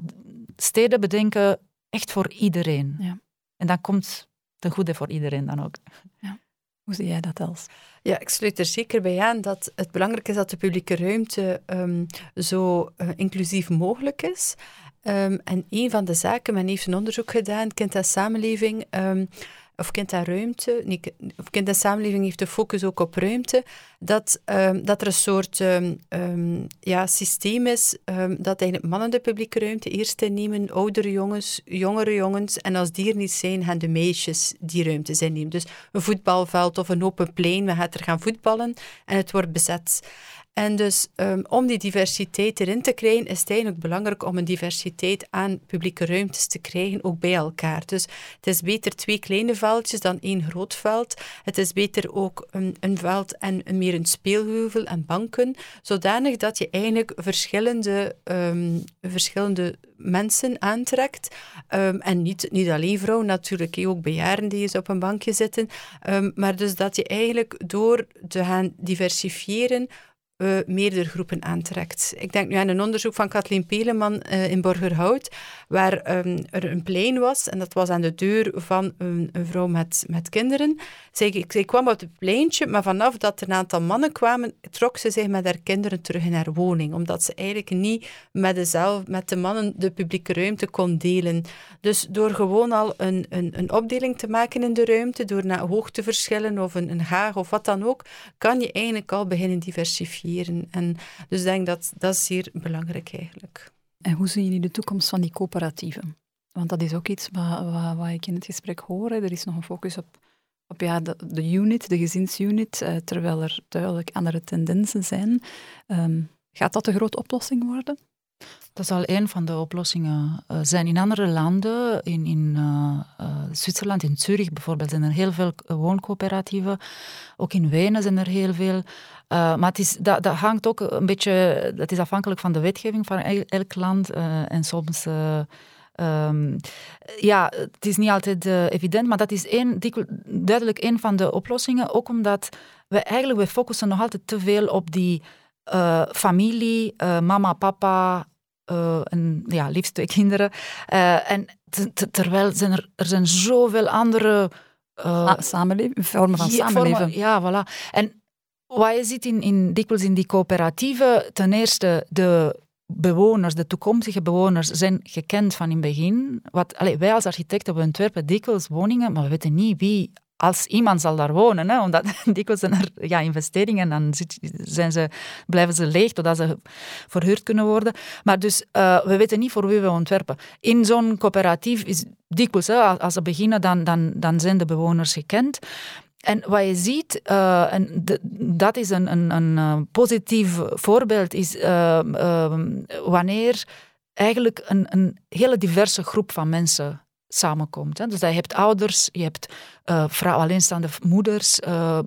steden bedenken echt voor iedereen. Ja. En dan komt ten goede voor iedereen dan ook. Ja. Hoe zie jij dat als? Ja, ik sluit er zeker bij aan dat het belangrijk is dat de publieke ruimte um, zo uh, inclusief mogelijk is. Um, en een van de zaken, men heeft een onderzoek gedaan, Kind en Samenleving, um, of kind en ruimte, of kind en samenleving heeft de focus ook op ruimte, dat, um, dat er een soort um, um, ja, systeem is dat eigenlijk mannen de publieke ruimte eerst innemen, oudere jongens, jongere jongens, en als die er niet zijn, gaan de meisjes die ruimte innemen. Dus een voetbalveld of een open plein, we gaan er gaan voetballen en het wordt bezet. En dus um, om die diversiteit erin te krijgen, is het eigenlijk belangrijk om een diversiteit aan publieke ruimtes te krijgen, ook bij elkaar. Dus het is beter twee kleine veldjes dan één groot veld. Het is beter ook een, een veld en meer een speelheuvel en banken, zodanig dat je eigenlijk verschillende, um, verschillende mensen aantrekt. Um, en niet, niet alleen vrouwen, natuurlijk, ook bejaarden die eens op een bankje zitten. maar dus dat je eigenlijk door te gaan diversifiëren, uh, meerdere groepen aantrekt. Ik denk nu aan een onderzoek van Kathleen Peleman uh, in Borgerhout, waar um, er een plein was, en dat was aan de deur van een, een vrouw met, met kinderen. Zij, zij kwam op het pleintje, maar vanaf dat er een aantal mannen kwamen, trok ze zich met haar kinderen terug in haar woning, omdat ze eigenlijk niet met, dezelfde, met de mannen de publieke ruimte kon delen. Dus door gewoon al een, een, een opdeling te maken in de ruimte, door naar hoogteverschillen of een, een haag of wat dan ook, kan je eigenlijk al beginnen En dus ik denk dat dat is zeer belangrijk eigenlijk. En hoe zie je de toekomst van die coöperatieven? Want dat is ook iets wat, wat, wat ik in het gesprek hoor. Er is nog een focus op, op ja, de, de unit, de gezinsunit, eh, terwijl er duidelijk andere tendensen zijn. Um, gaat dat de grote oplossing worden? Dat zal een van de oplossingen uh, zijn. In andere landen, in, in uh, uh, Zwitserland, in Zurich bijvoorbeeld, zijn er heel veel wooncoöperatieven. Ook in Wenen zijn er heel veel. Maar het is, dat, dat hangt ook een beetje, dat is afhankelijk van de wetgeving van elk land. en soms Um, ja, het is niet altijd evident, maar dat is één, duidelijk een van de oplossingen. Ook omdat we eigenlijk we focussen nog altijd te veel op die familie, mama, papa en ja, liefst twee [LAUGHS] kinderen. en terwijl zijn er, er zijn zoveel andere... samenleving, vormen van samenleven. ja, voilà. En wat je ziet in, in, dikwijls in die coöperatieven, ten eerste de bewoners, de toekomstige bewoners, zijn gekend van in het begin. Wat, allez, wij als architecten, we ontwerpen dikwijls woningen, maar we weten niet wie als iemand zal daar wonen. Hè, omdat [LAUGHS] dikwijls zijn er ja, investeringen dan zijn ze, blijven ze leeg totdat ze verhuurd kunnen worden. Maar dus uh, we weten niet voor wie we ontwerpen. In zo'n coöperatief is dikwijls, als ze beginnen, dan, dan, dan zijn de bewoners gekend. En wat je ziet, uh, en dat is een, een, een uh, positief voorbeeld, is uh, wanneer eigenlijk een, een hele diverse groep van mensen samenkomt. Hè. Dus je hebt ouders, je hebt uh, vrouw, alleenstaande moeders, uh,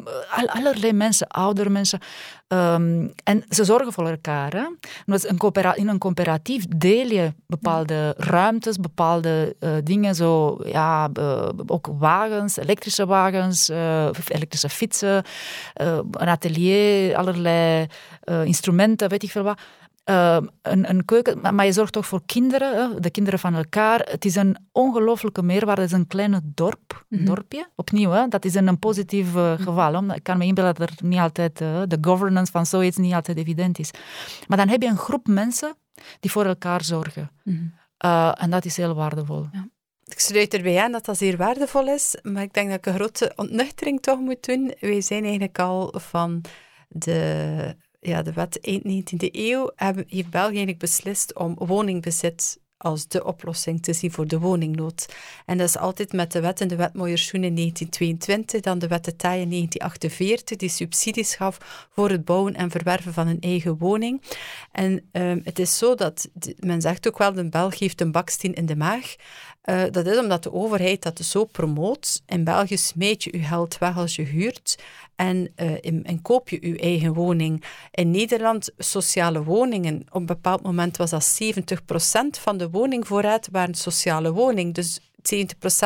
allerlei mensen, oudere mensen. Um, en ze zorgen voor elkaar. Hè. Een in een coöperatief deel je bepaalde ruimtes, bepaalde uh, dingen, zo, ja, ook wagens, elektrische wagens, elektrische fietsen, een atelier, allerlei instrumenten, weet ik veel wat. Ehm, een, een, keuken, maar je zorgt toch voor kinderen, de kinderen van elkaar. Het is een ongelooflijke meerwaarde. Het is een kleine dorp, mhm. dorpje. Opnieuw, hè, dat is een positief uh, geval. Ik kan me inbeelden dat er niet altijd uh, de governance van zoiets niet altijd evident is. Maar dan heb je een groep mensen die voor elkaar zorgen. Mhm. Eh, en dat is heel waardevol. Ja. Ik sluit erbij aan dat dat zeer waardevol is, maar ik denk dat ik een grote ontnuchtering toch moet doen. Wij zijn eigenlijk al van de ja, de wet eind 19e eeuw hebben, heeft België eigenlijk beslist om woningbezit als de oplossing te zien voor de woningnood. En dat is altijd met de wet en de wet Moyerschoen in 1922, dan de wet de Taai in 1948, die subsidies gaf voor het bouwen en verwerven van een eigen woning. En um, het is zo dat, men zegt ook wel, de Belg heeft een baksteen in de maag. Uh, dat is omdat de overheid dat zo promoot. In België smeet je je geld weg als je huurt en, in, en koop je je eigen woning. In Nederland, sociale woningen, op een bepaald moment was dat 70% van de woningvoorraad waren sociale woning. Dus 70%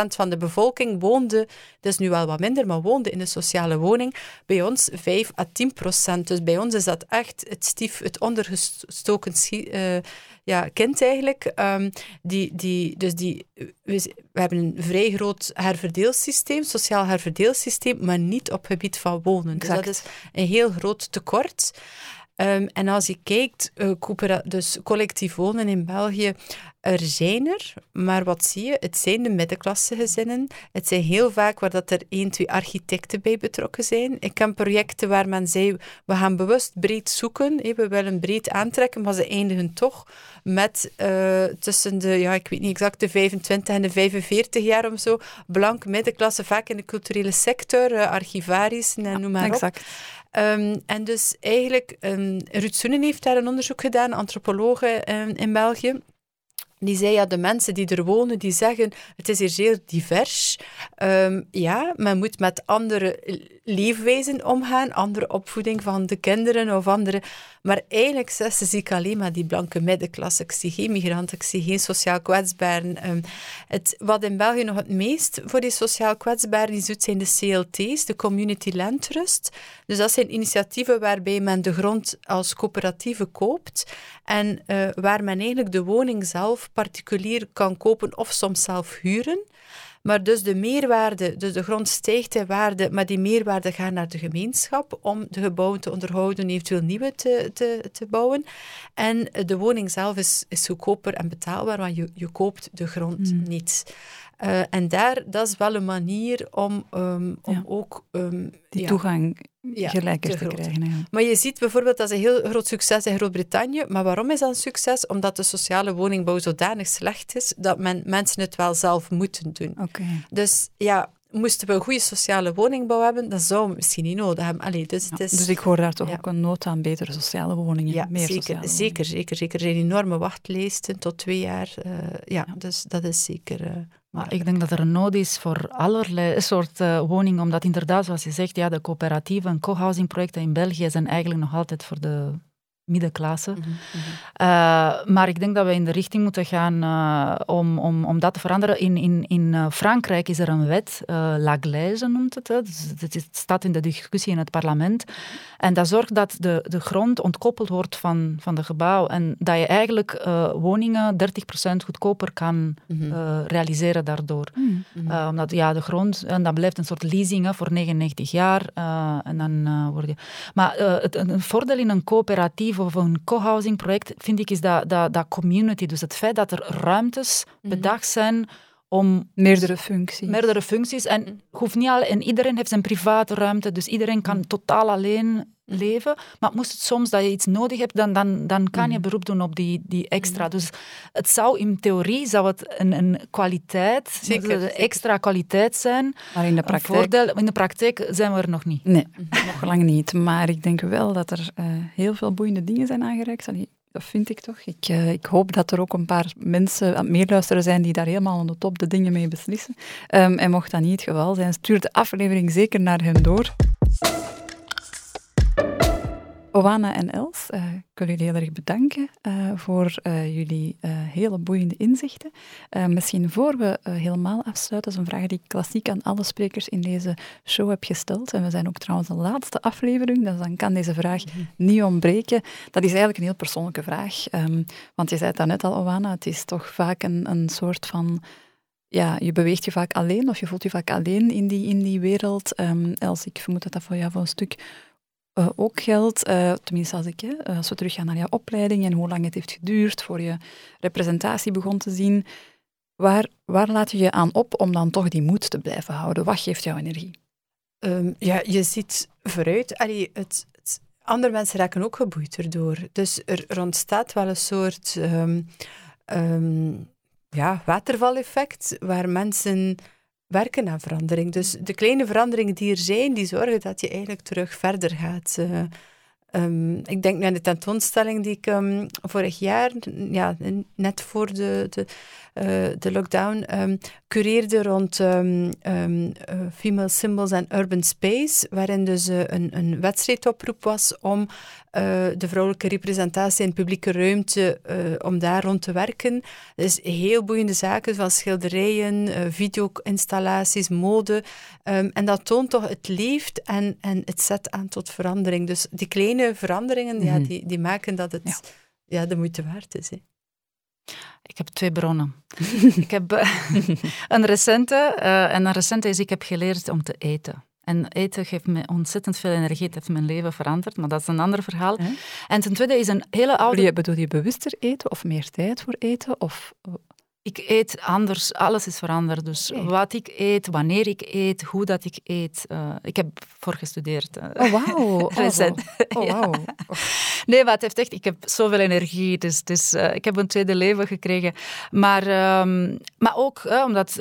van de bevolking woonde, dat is nu wel wat minder, maar woonde in een sociale woning. Bij ons 5 à 10%. Dus bij ons is dat echt het stief, het ondergestoken uh, ja, kind eigenlijk. Um, die, die, dus die, we, we, hebben een vrij groot herverdeelsysteem, sociaal herverdeelsysteem, maar niet op gebied van wonen. Dus dat is een heel groot tekort. Um, en als je kijkt, uh, dus collectief wonen in België, er zijn er, maar wat zie je? Het zijn de middenklasse gezinnen. Het zijn heel vaak waar dat er één, twee architecten bij betrokken zijn. Ik ken projecten waar men zei, we gaan bewust breed zoeken, we willen breed aantrekken, maar ze eindigen toch met uh, tussen de, ja, ik weet niet exact, de 25 en de 45 jaar of zo, blanke middenklasse, vaak in de culturele sector, uh, archivaris en noem maar exact. op. Um, en dus eigenlijk, um, Ruud Soenen heeft daar een onderzoek gedaan, antropologen um, in België. Die zei, ja, de mensen die er wonen, die zeggen, het is hier zeer divers. Um, ja, men moet met andere leefwijzen omgaan, andere opvoeding van de kinderen of andere... Maar eigenlijk ze, zie ik alleen maar die blanke middenklasse. Ik zie geen migranten, ik zie geen sociaal kwetsbaren. Um, het, wat in België nog het meest voor die sociaal kwetsbaren is, zijn de CLT's, de Community Land Trust. Dus dat zijn initiatieven waarbij men de grond als coöperatieve koopt en uh, waar men eigenlijk de woning zelf particulier kan kopen of soms zelf huren. Maar dus de meerwaarde, dus de grond stijgt in waarde, maar die meerwaarde gaat naar de gemeenschap om de gebouwen te onderhouden, eventueel nieuwe te, te, te bouwen. En de woning zelf is, is goedkoper en betaalbaar, want je, je koopt de grond mm. niet. Uh, en daar, dat is wel een manier om, um, om ja. ook... Um, die ja, toegang ja, gelijker te, te krijgen. Maar je ziet bijvoorbeeld, dat is een heel groot succes in Groot-Brittannië. Maar waarom is dat een succes? Omdat de sociale woningbouw zodanig slecht is, dat men, mensen het wel zelf moeten doen. Okay. Dus ja, moesten we een goede sociale woningbouw hebben, dan zouden we misschien niet nodig hebben. Allee, dus, het is, dus ik hoor daar toch ook een nood aan betere sociale woningen. Ja, meer zeker, sociale zeker, zeker, zeker. Er zijn enorme wachtlijsten tot twee jaar. Uh, ja, dus dat is zeker... Uh, maar ik denk dat er een nood is voor allerlei soorten uh, woningen, omdat inderdaad, zoals je zegt, ja, de coöperatieve en co-housing projecten in België zijn eigenlijk nog altijd voor de middenklasse. Mm uh, maar ik denk dat we in de richting moeten gaan uh, om, om, om dat te veranderen. In, in, in uh, Frankrijk is er een wet, La Glaise noemt het. Hè. Dus het staat in de discussie in het parlement. En dat zorgt dat de, de grond ontkoppeld wordt van, van de gebouw. En dat je eigenlijk woningen 30% goedkoper kan mm -hmm. realiseren daardoor. Omdat ja, de grond, en dat blijft een soort leasing hè, voor 99 jaar. en dan word je... Maar het, een voordeel in een coöperatief of een co-housing project, vind ik, is dat, dat, dat community. Dus het feit dat er ruimtes mhm. bedacht zijn om... Meerdere functies. Meerdere functies. En, mhm. hoeft niet al, en iedereen heeft zijn private ruimte, dus iedereen kan mhm. totaal alleen leven. Maar moest het soms dat je iets nodig hebt, dan, dan, dan kan je beroep doen op die, die extra. Dus het zou in theorie zou het een, een kwaliteit, zeker, extra kwaliteit zijn. Maar in de praktijk... Voordeel, in de praktijk zijn we er nog niet. Nee, nog lang niet. Maar ik denk wel dat er uh, heel veel boeiende dingen zijn aangereikt. Vind ik toch. Ik, uh, ik, hoop dat er ook een paar mensen aan het meeluisteren zijn die daar helemaal aan de top de dingen mee beslissen. Um, en mocht dat niet het geval zijn, stuur de aflevering zeker naar hen door. Oana en Els, uh, ik wil jullie heel erg bedanken uh, voor uh, jullie hele boeiende inzichten. misschien voor we helemaal afsluiten, dat is een vraag die ik klassiek aan alle sprekers in deze show heb gesteld. En we zijn ook trouwens de laatste aflevering, dus dan kan deze vraag mhm. niet ontbreken. Dat is eigenlijk een heel persoonlijke vraag. Um, want je zei het net al, Oana, het is toch vaak een, een soort van ja, je beweegt je vaak alleen of je voelt je vaak alleen in die, in die wereld. Um, Els, ik vermoed dat dat voor jou voor een stuk uh, ook geldt, uh, tenminste als ik, hè, eh, als we teruggaan naar jouw opleiding en hoe lang het heeft geduurd voor je representatie begon te zien, waar, waar laat je je aan op om dan toch die moed te blijven houden? Wat geeft jouw energie? Um, ja, je ziet vooruit. Allee, het, het, andere mensen raken ook geboeid erdoor. Dus er, ontstaat wel een soort um, um, ja, watervaleffect, waar mensen werken aan verandering. Dus de kleine veranderingen die er zijn, die zorgen dat je eigenlijk terug verder gaat. Uh, um, ik denk nu aan de tentoonstelling die ik um, vorig jaar, ja, net voor de, de uh, de lockdown, um, cureerde rond uh, female symbols en urban space, waarin dus een, een wedstrijdoproep was om de vrouwelijke representatie in publieke ruimte, om daar rond te werken. Dus heel boeiende zaken, van schilderijen, video-installaties, mode. en dat toont toch, het leeft en, en het zet aan tot verandering. Dus die kleine veranderingen, mm -hmm. ja, mhm. die, die maken dat het ja. ja de moeite waard is. Hè. Ik heb twee bronnen. [LAUGHS] ik heb [LAUGHS] een recente, en een recente is ik heb geleerd om te eten. En eten geeft me ontzettend veel energie. Het heeft mijn leven veranderd, maar dat is een ander verhaal. En ten tweede is een hele oude... Bedoel je bewuster eten of meer tijd voor eten? Of ik eet anders, alles is veranderd. Dus wat ik eet, wanneer ik eet, hoe dat ik eet. Uh, ik heb voor gestudeerd. Uh, oh, wauw. [LAUGHS] Oh, recent. Oh, [LAUGHS] wow. Nee, maar het heeft echt... Ik heb zoveel energie. Dus, dus uh, ik heb een tweede leven gekregen. Maar, um, maar ook omdat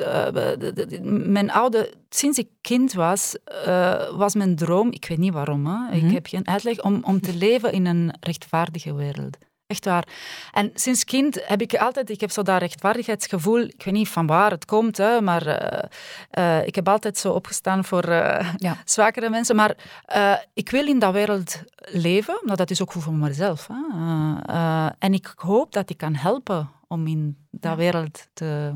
mijn oude... Sinds ik kind was, was mijn droom... Ik weet niet waarom, hè. Mm -hmm. ik mhm. heb geen uitleg... Om, om te leven in een rechtvaardige wereld. Echt waar. En sinds kind heb ik altijd, ik heb zo dat rechtvaardigheidsgevoel, ik weet niet van waar het komt, hè, maar uh, uh, ik heb altijd zo opgestaan voor uh, ja. zwakere mensen. Maar ik wil in dat wereld leven, maar dat is ook goed voor mezelf. Hè. en ik hoop dat ik kan helpen om in dat wereld te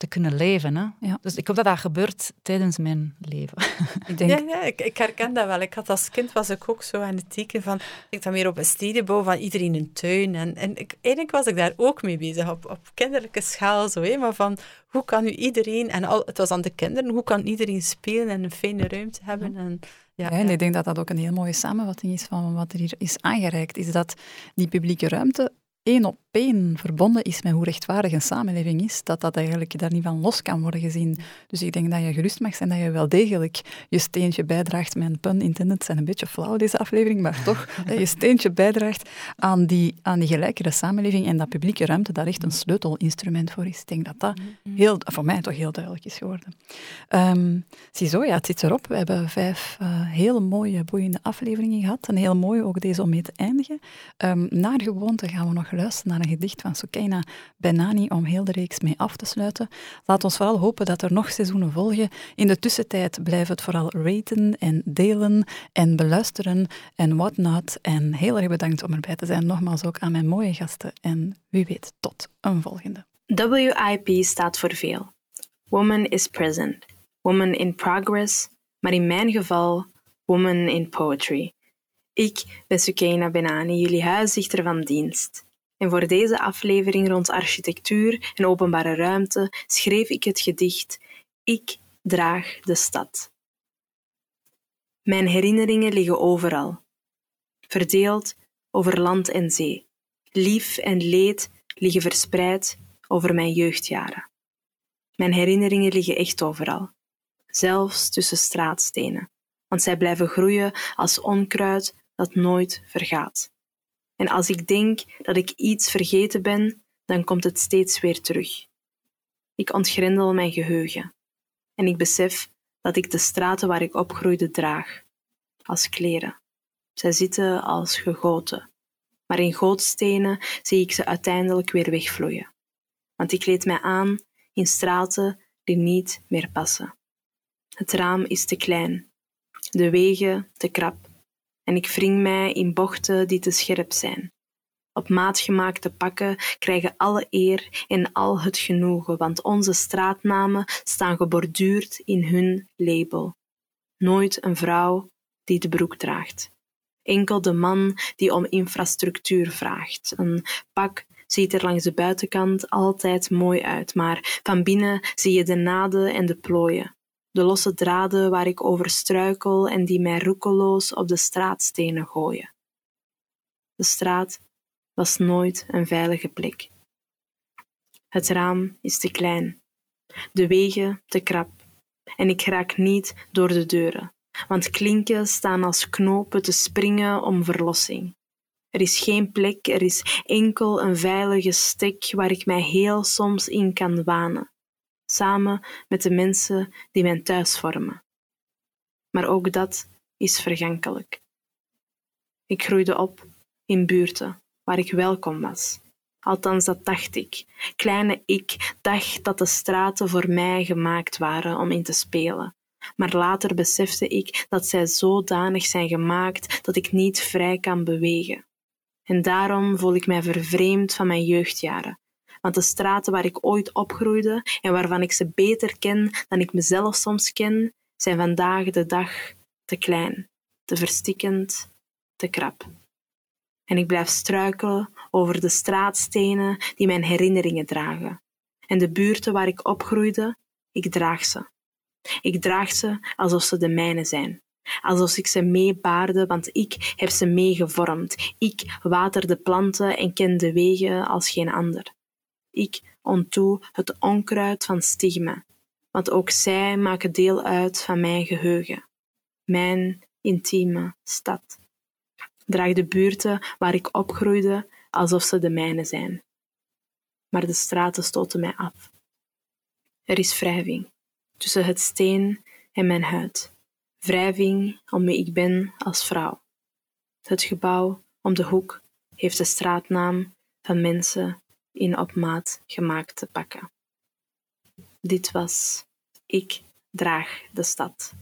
te kunnen leven. Hè? Ja. Dus ik hoop dat dat gebeurt tijdens mijn leven. [LAUGHS] Ik denk... Ja, ja ik, ik, herken dat wel. Ik had als kind was ik ook zo aan het teken van... Ik dan meer op een stedenbouw van iedereen een tuin. En, en ik, eigenlijk was ik daar ook mee bezig, op, op kinderlijke schaal. Zo, hè? Maar van, hoe kan nu iedereen... En al, het was aan de kinderen. Hoe kan iedereen spelen en een fijne ruimte hebben? En, ja, en ik denk dat dat ook een heel mooie samenvatting is van wat er hier is aangereikt. Is dat die publieke ruimte één op één verbonden is met hoe rechtvaardig een samenleving is, dat dat eigenlijk daar niet van los kan worden gezien. Dus ik denk dat je gerust mag zijn dat je wel degelijk je steentje bijdraagt. Mijn pun intended zijn een beetje flauw deze aflevering, maar toch, [LAUGHS] dat je steentje bijdraagt aan die, aan die gelijkere samenleving en dat publieke ruimte daar echt een sleutelinstrument voor is. Ik denk dat dat heel, voor mij toch heel duidelijk is geworden. Um, ziezo, ja, het zit erop. We hebben vijf uh, hele mooie, boeiende afleveringen gehad. Een heel mooie, ook deze om mee te eindigen. Um, naar gewoonte gaan we nog luisteren naar een gedicht van Sukaina Benani om heel de reeks mee af te sluiten. Laat ons vooral hopen dat er nog seizoenen volgen. In de tussentijd blijf het vooral raten en delen en beluisteren en whatnot. En heel erg bedankt om erbij te zijn. Nogmaals ook aan mijn mooie gasten. En wie weet, tot een volgende. WIP staat voor veel. Woman is present. Woman in progress. Maar in mijn geval, woman in poetry. Ik ben Sukaina Benani, jullie huisdichter van dienst. En voor deze aflevering rond architectuur en openbare ruimte schreef ik het gedicht Ik draag de stad. Mijn herinneringen liggen overal, verdeeld over land en zee. Lief en leed liggen verspreid over mijn jeugdjaren. Mijn herinneringen liggen echt overal, zelfs tussen straatstenen, want zij blijven groeien als onkruid dat nooit vergaat. En als ik denk dat ik iets vergeten ben, dan komt het steeds weer terug. Ik ontgrendel mijn geheugen en ik besef dat ik de straten waar ik opgroeide draag, als kleren. Zij zitten als gegoten, maar in gootstenen zie ik ze uiteindelijk weer wegvloeien. Want ik kleed mij aan in straten die niet meer passen. Het raam is te klein, de wegen te krap en ik wring mij in bochten die te scherp zijn. Op maat gemaakte pakken krijgen alle eer en al het genoegen, want onze straatnamen staan geborduurd in hun label. Nooit een vrouw die de broek draagt. Enkel de man die om infrastructuur vraagt. Een pak ziet er langs de buitenkant altijd mooi uit, maar van binnen zie je de naden en de plooien de losse draden waar ik over struikel en die mij roekeloos op de straatstenen gooien. De straat was nooit een veilige plek. Het raam is te klein, de wegen te krap en ik raak niet door de deuren, want klinken staan als knopen te springen om verlossing. Er is geen plek, er is enkel een veilige stek waar ik mij heel soms in kan wanen samen met de mensen die mijn thuis vormen. Maar ook dat is vergankelijk. Ik groeide op in buurten waar ik welkom was. Althans, dat dacht ik. Kleine ik dacht dat de straten voor mij gemaakt waren om in te spelen. Maar later besefte ik dat zij zodanig zijn gemaakt dat ik niet vrij kan bewegen. En daarom voel ik mij vervreemd van mijn jeugdjaren, want de straten waar ik ooit opgroeide en waarvan ik ze beter ken dan ik mezelf soms ken, zijn vandaag de dag te klein, te verstikkend, te krap. En ik blijf struikelen over de straatstenen die mijn herinneringen dragen. En de buurten waar ik opgroeide, ik draag ze. Ik draag ze alsof ze de mijne zijn. Alsof ik ze meebaarde, want ik heb ze meegevormd. Ik water de planten en ken de wegen als geen ander. Ik ontdoe het onkruid van stigma, want ook zij maken deel uit van mijn geheugen, mijn intieme stad. Draag de buurten waar ik opgroeide alsof ze de mijne zijn. Maar de straten stoten mij af. Er is wrijving tussen het steen en mijn huid. Wrijving om wie ik ben als vrouw. Het gebouw om de hoek heeft de straatnaam van mensen in op maat gemaakt te pakken. Dit was Ik draag de stad.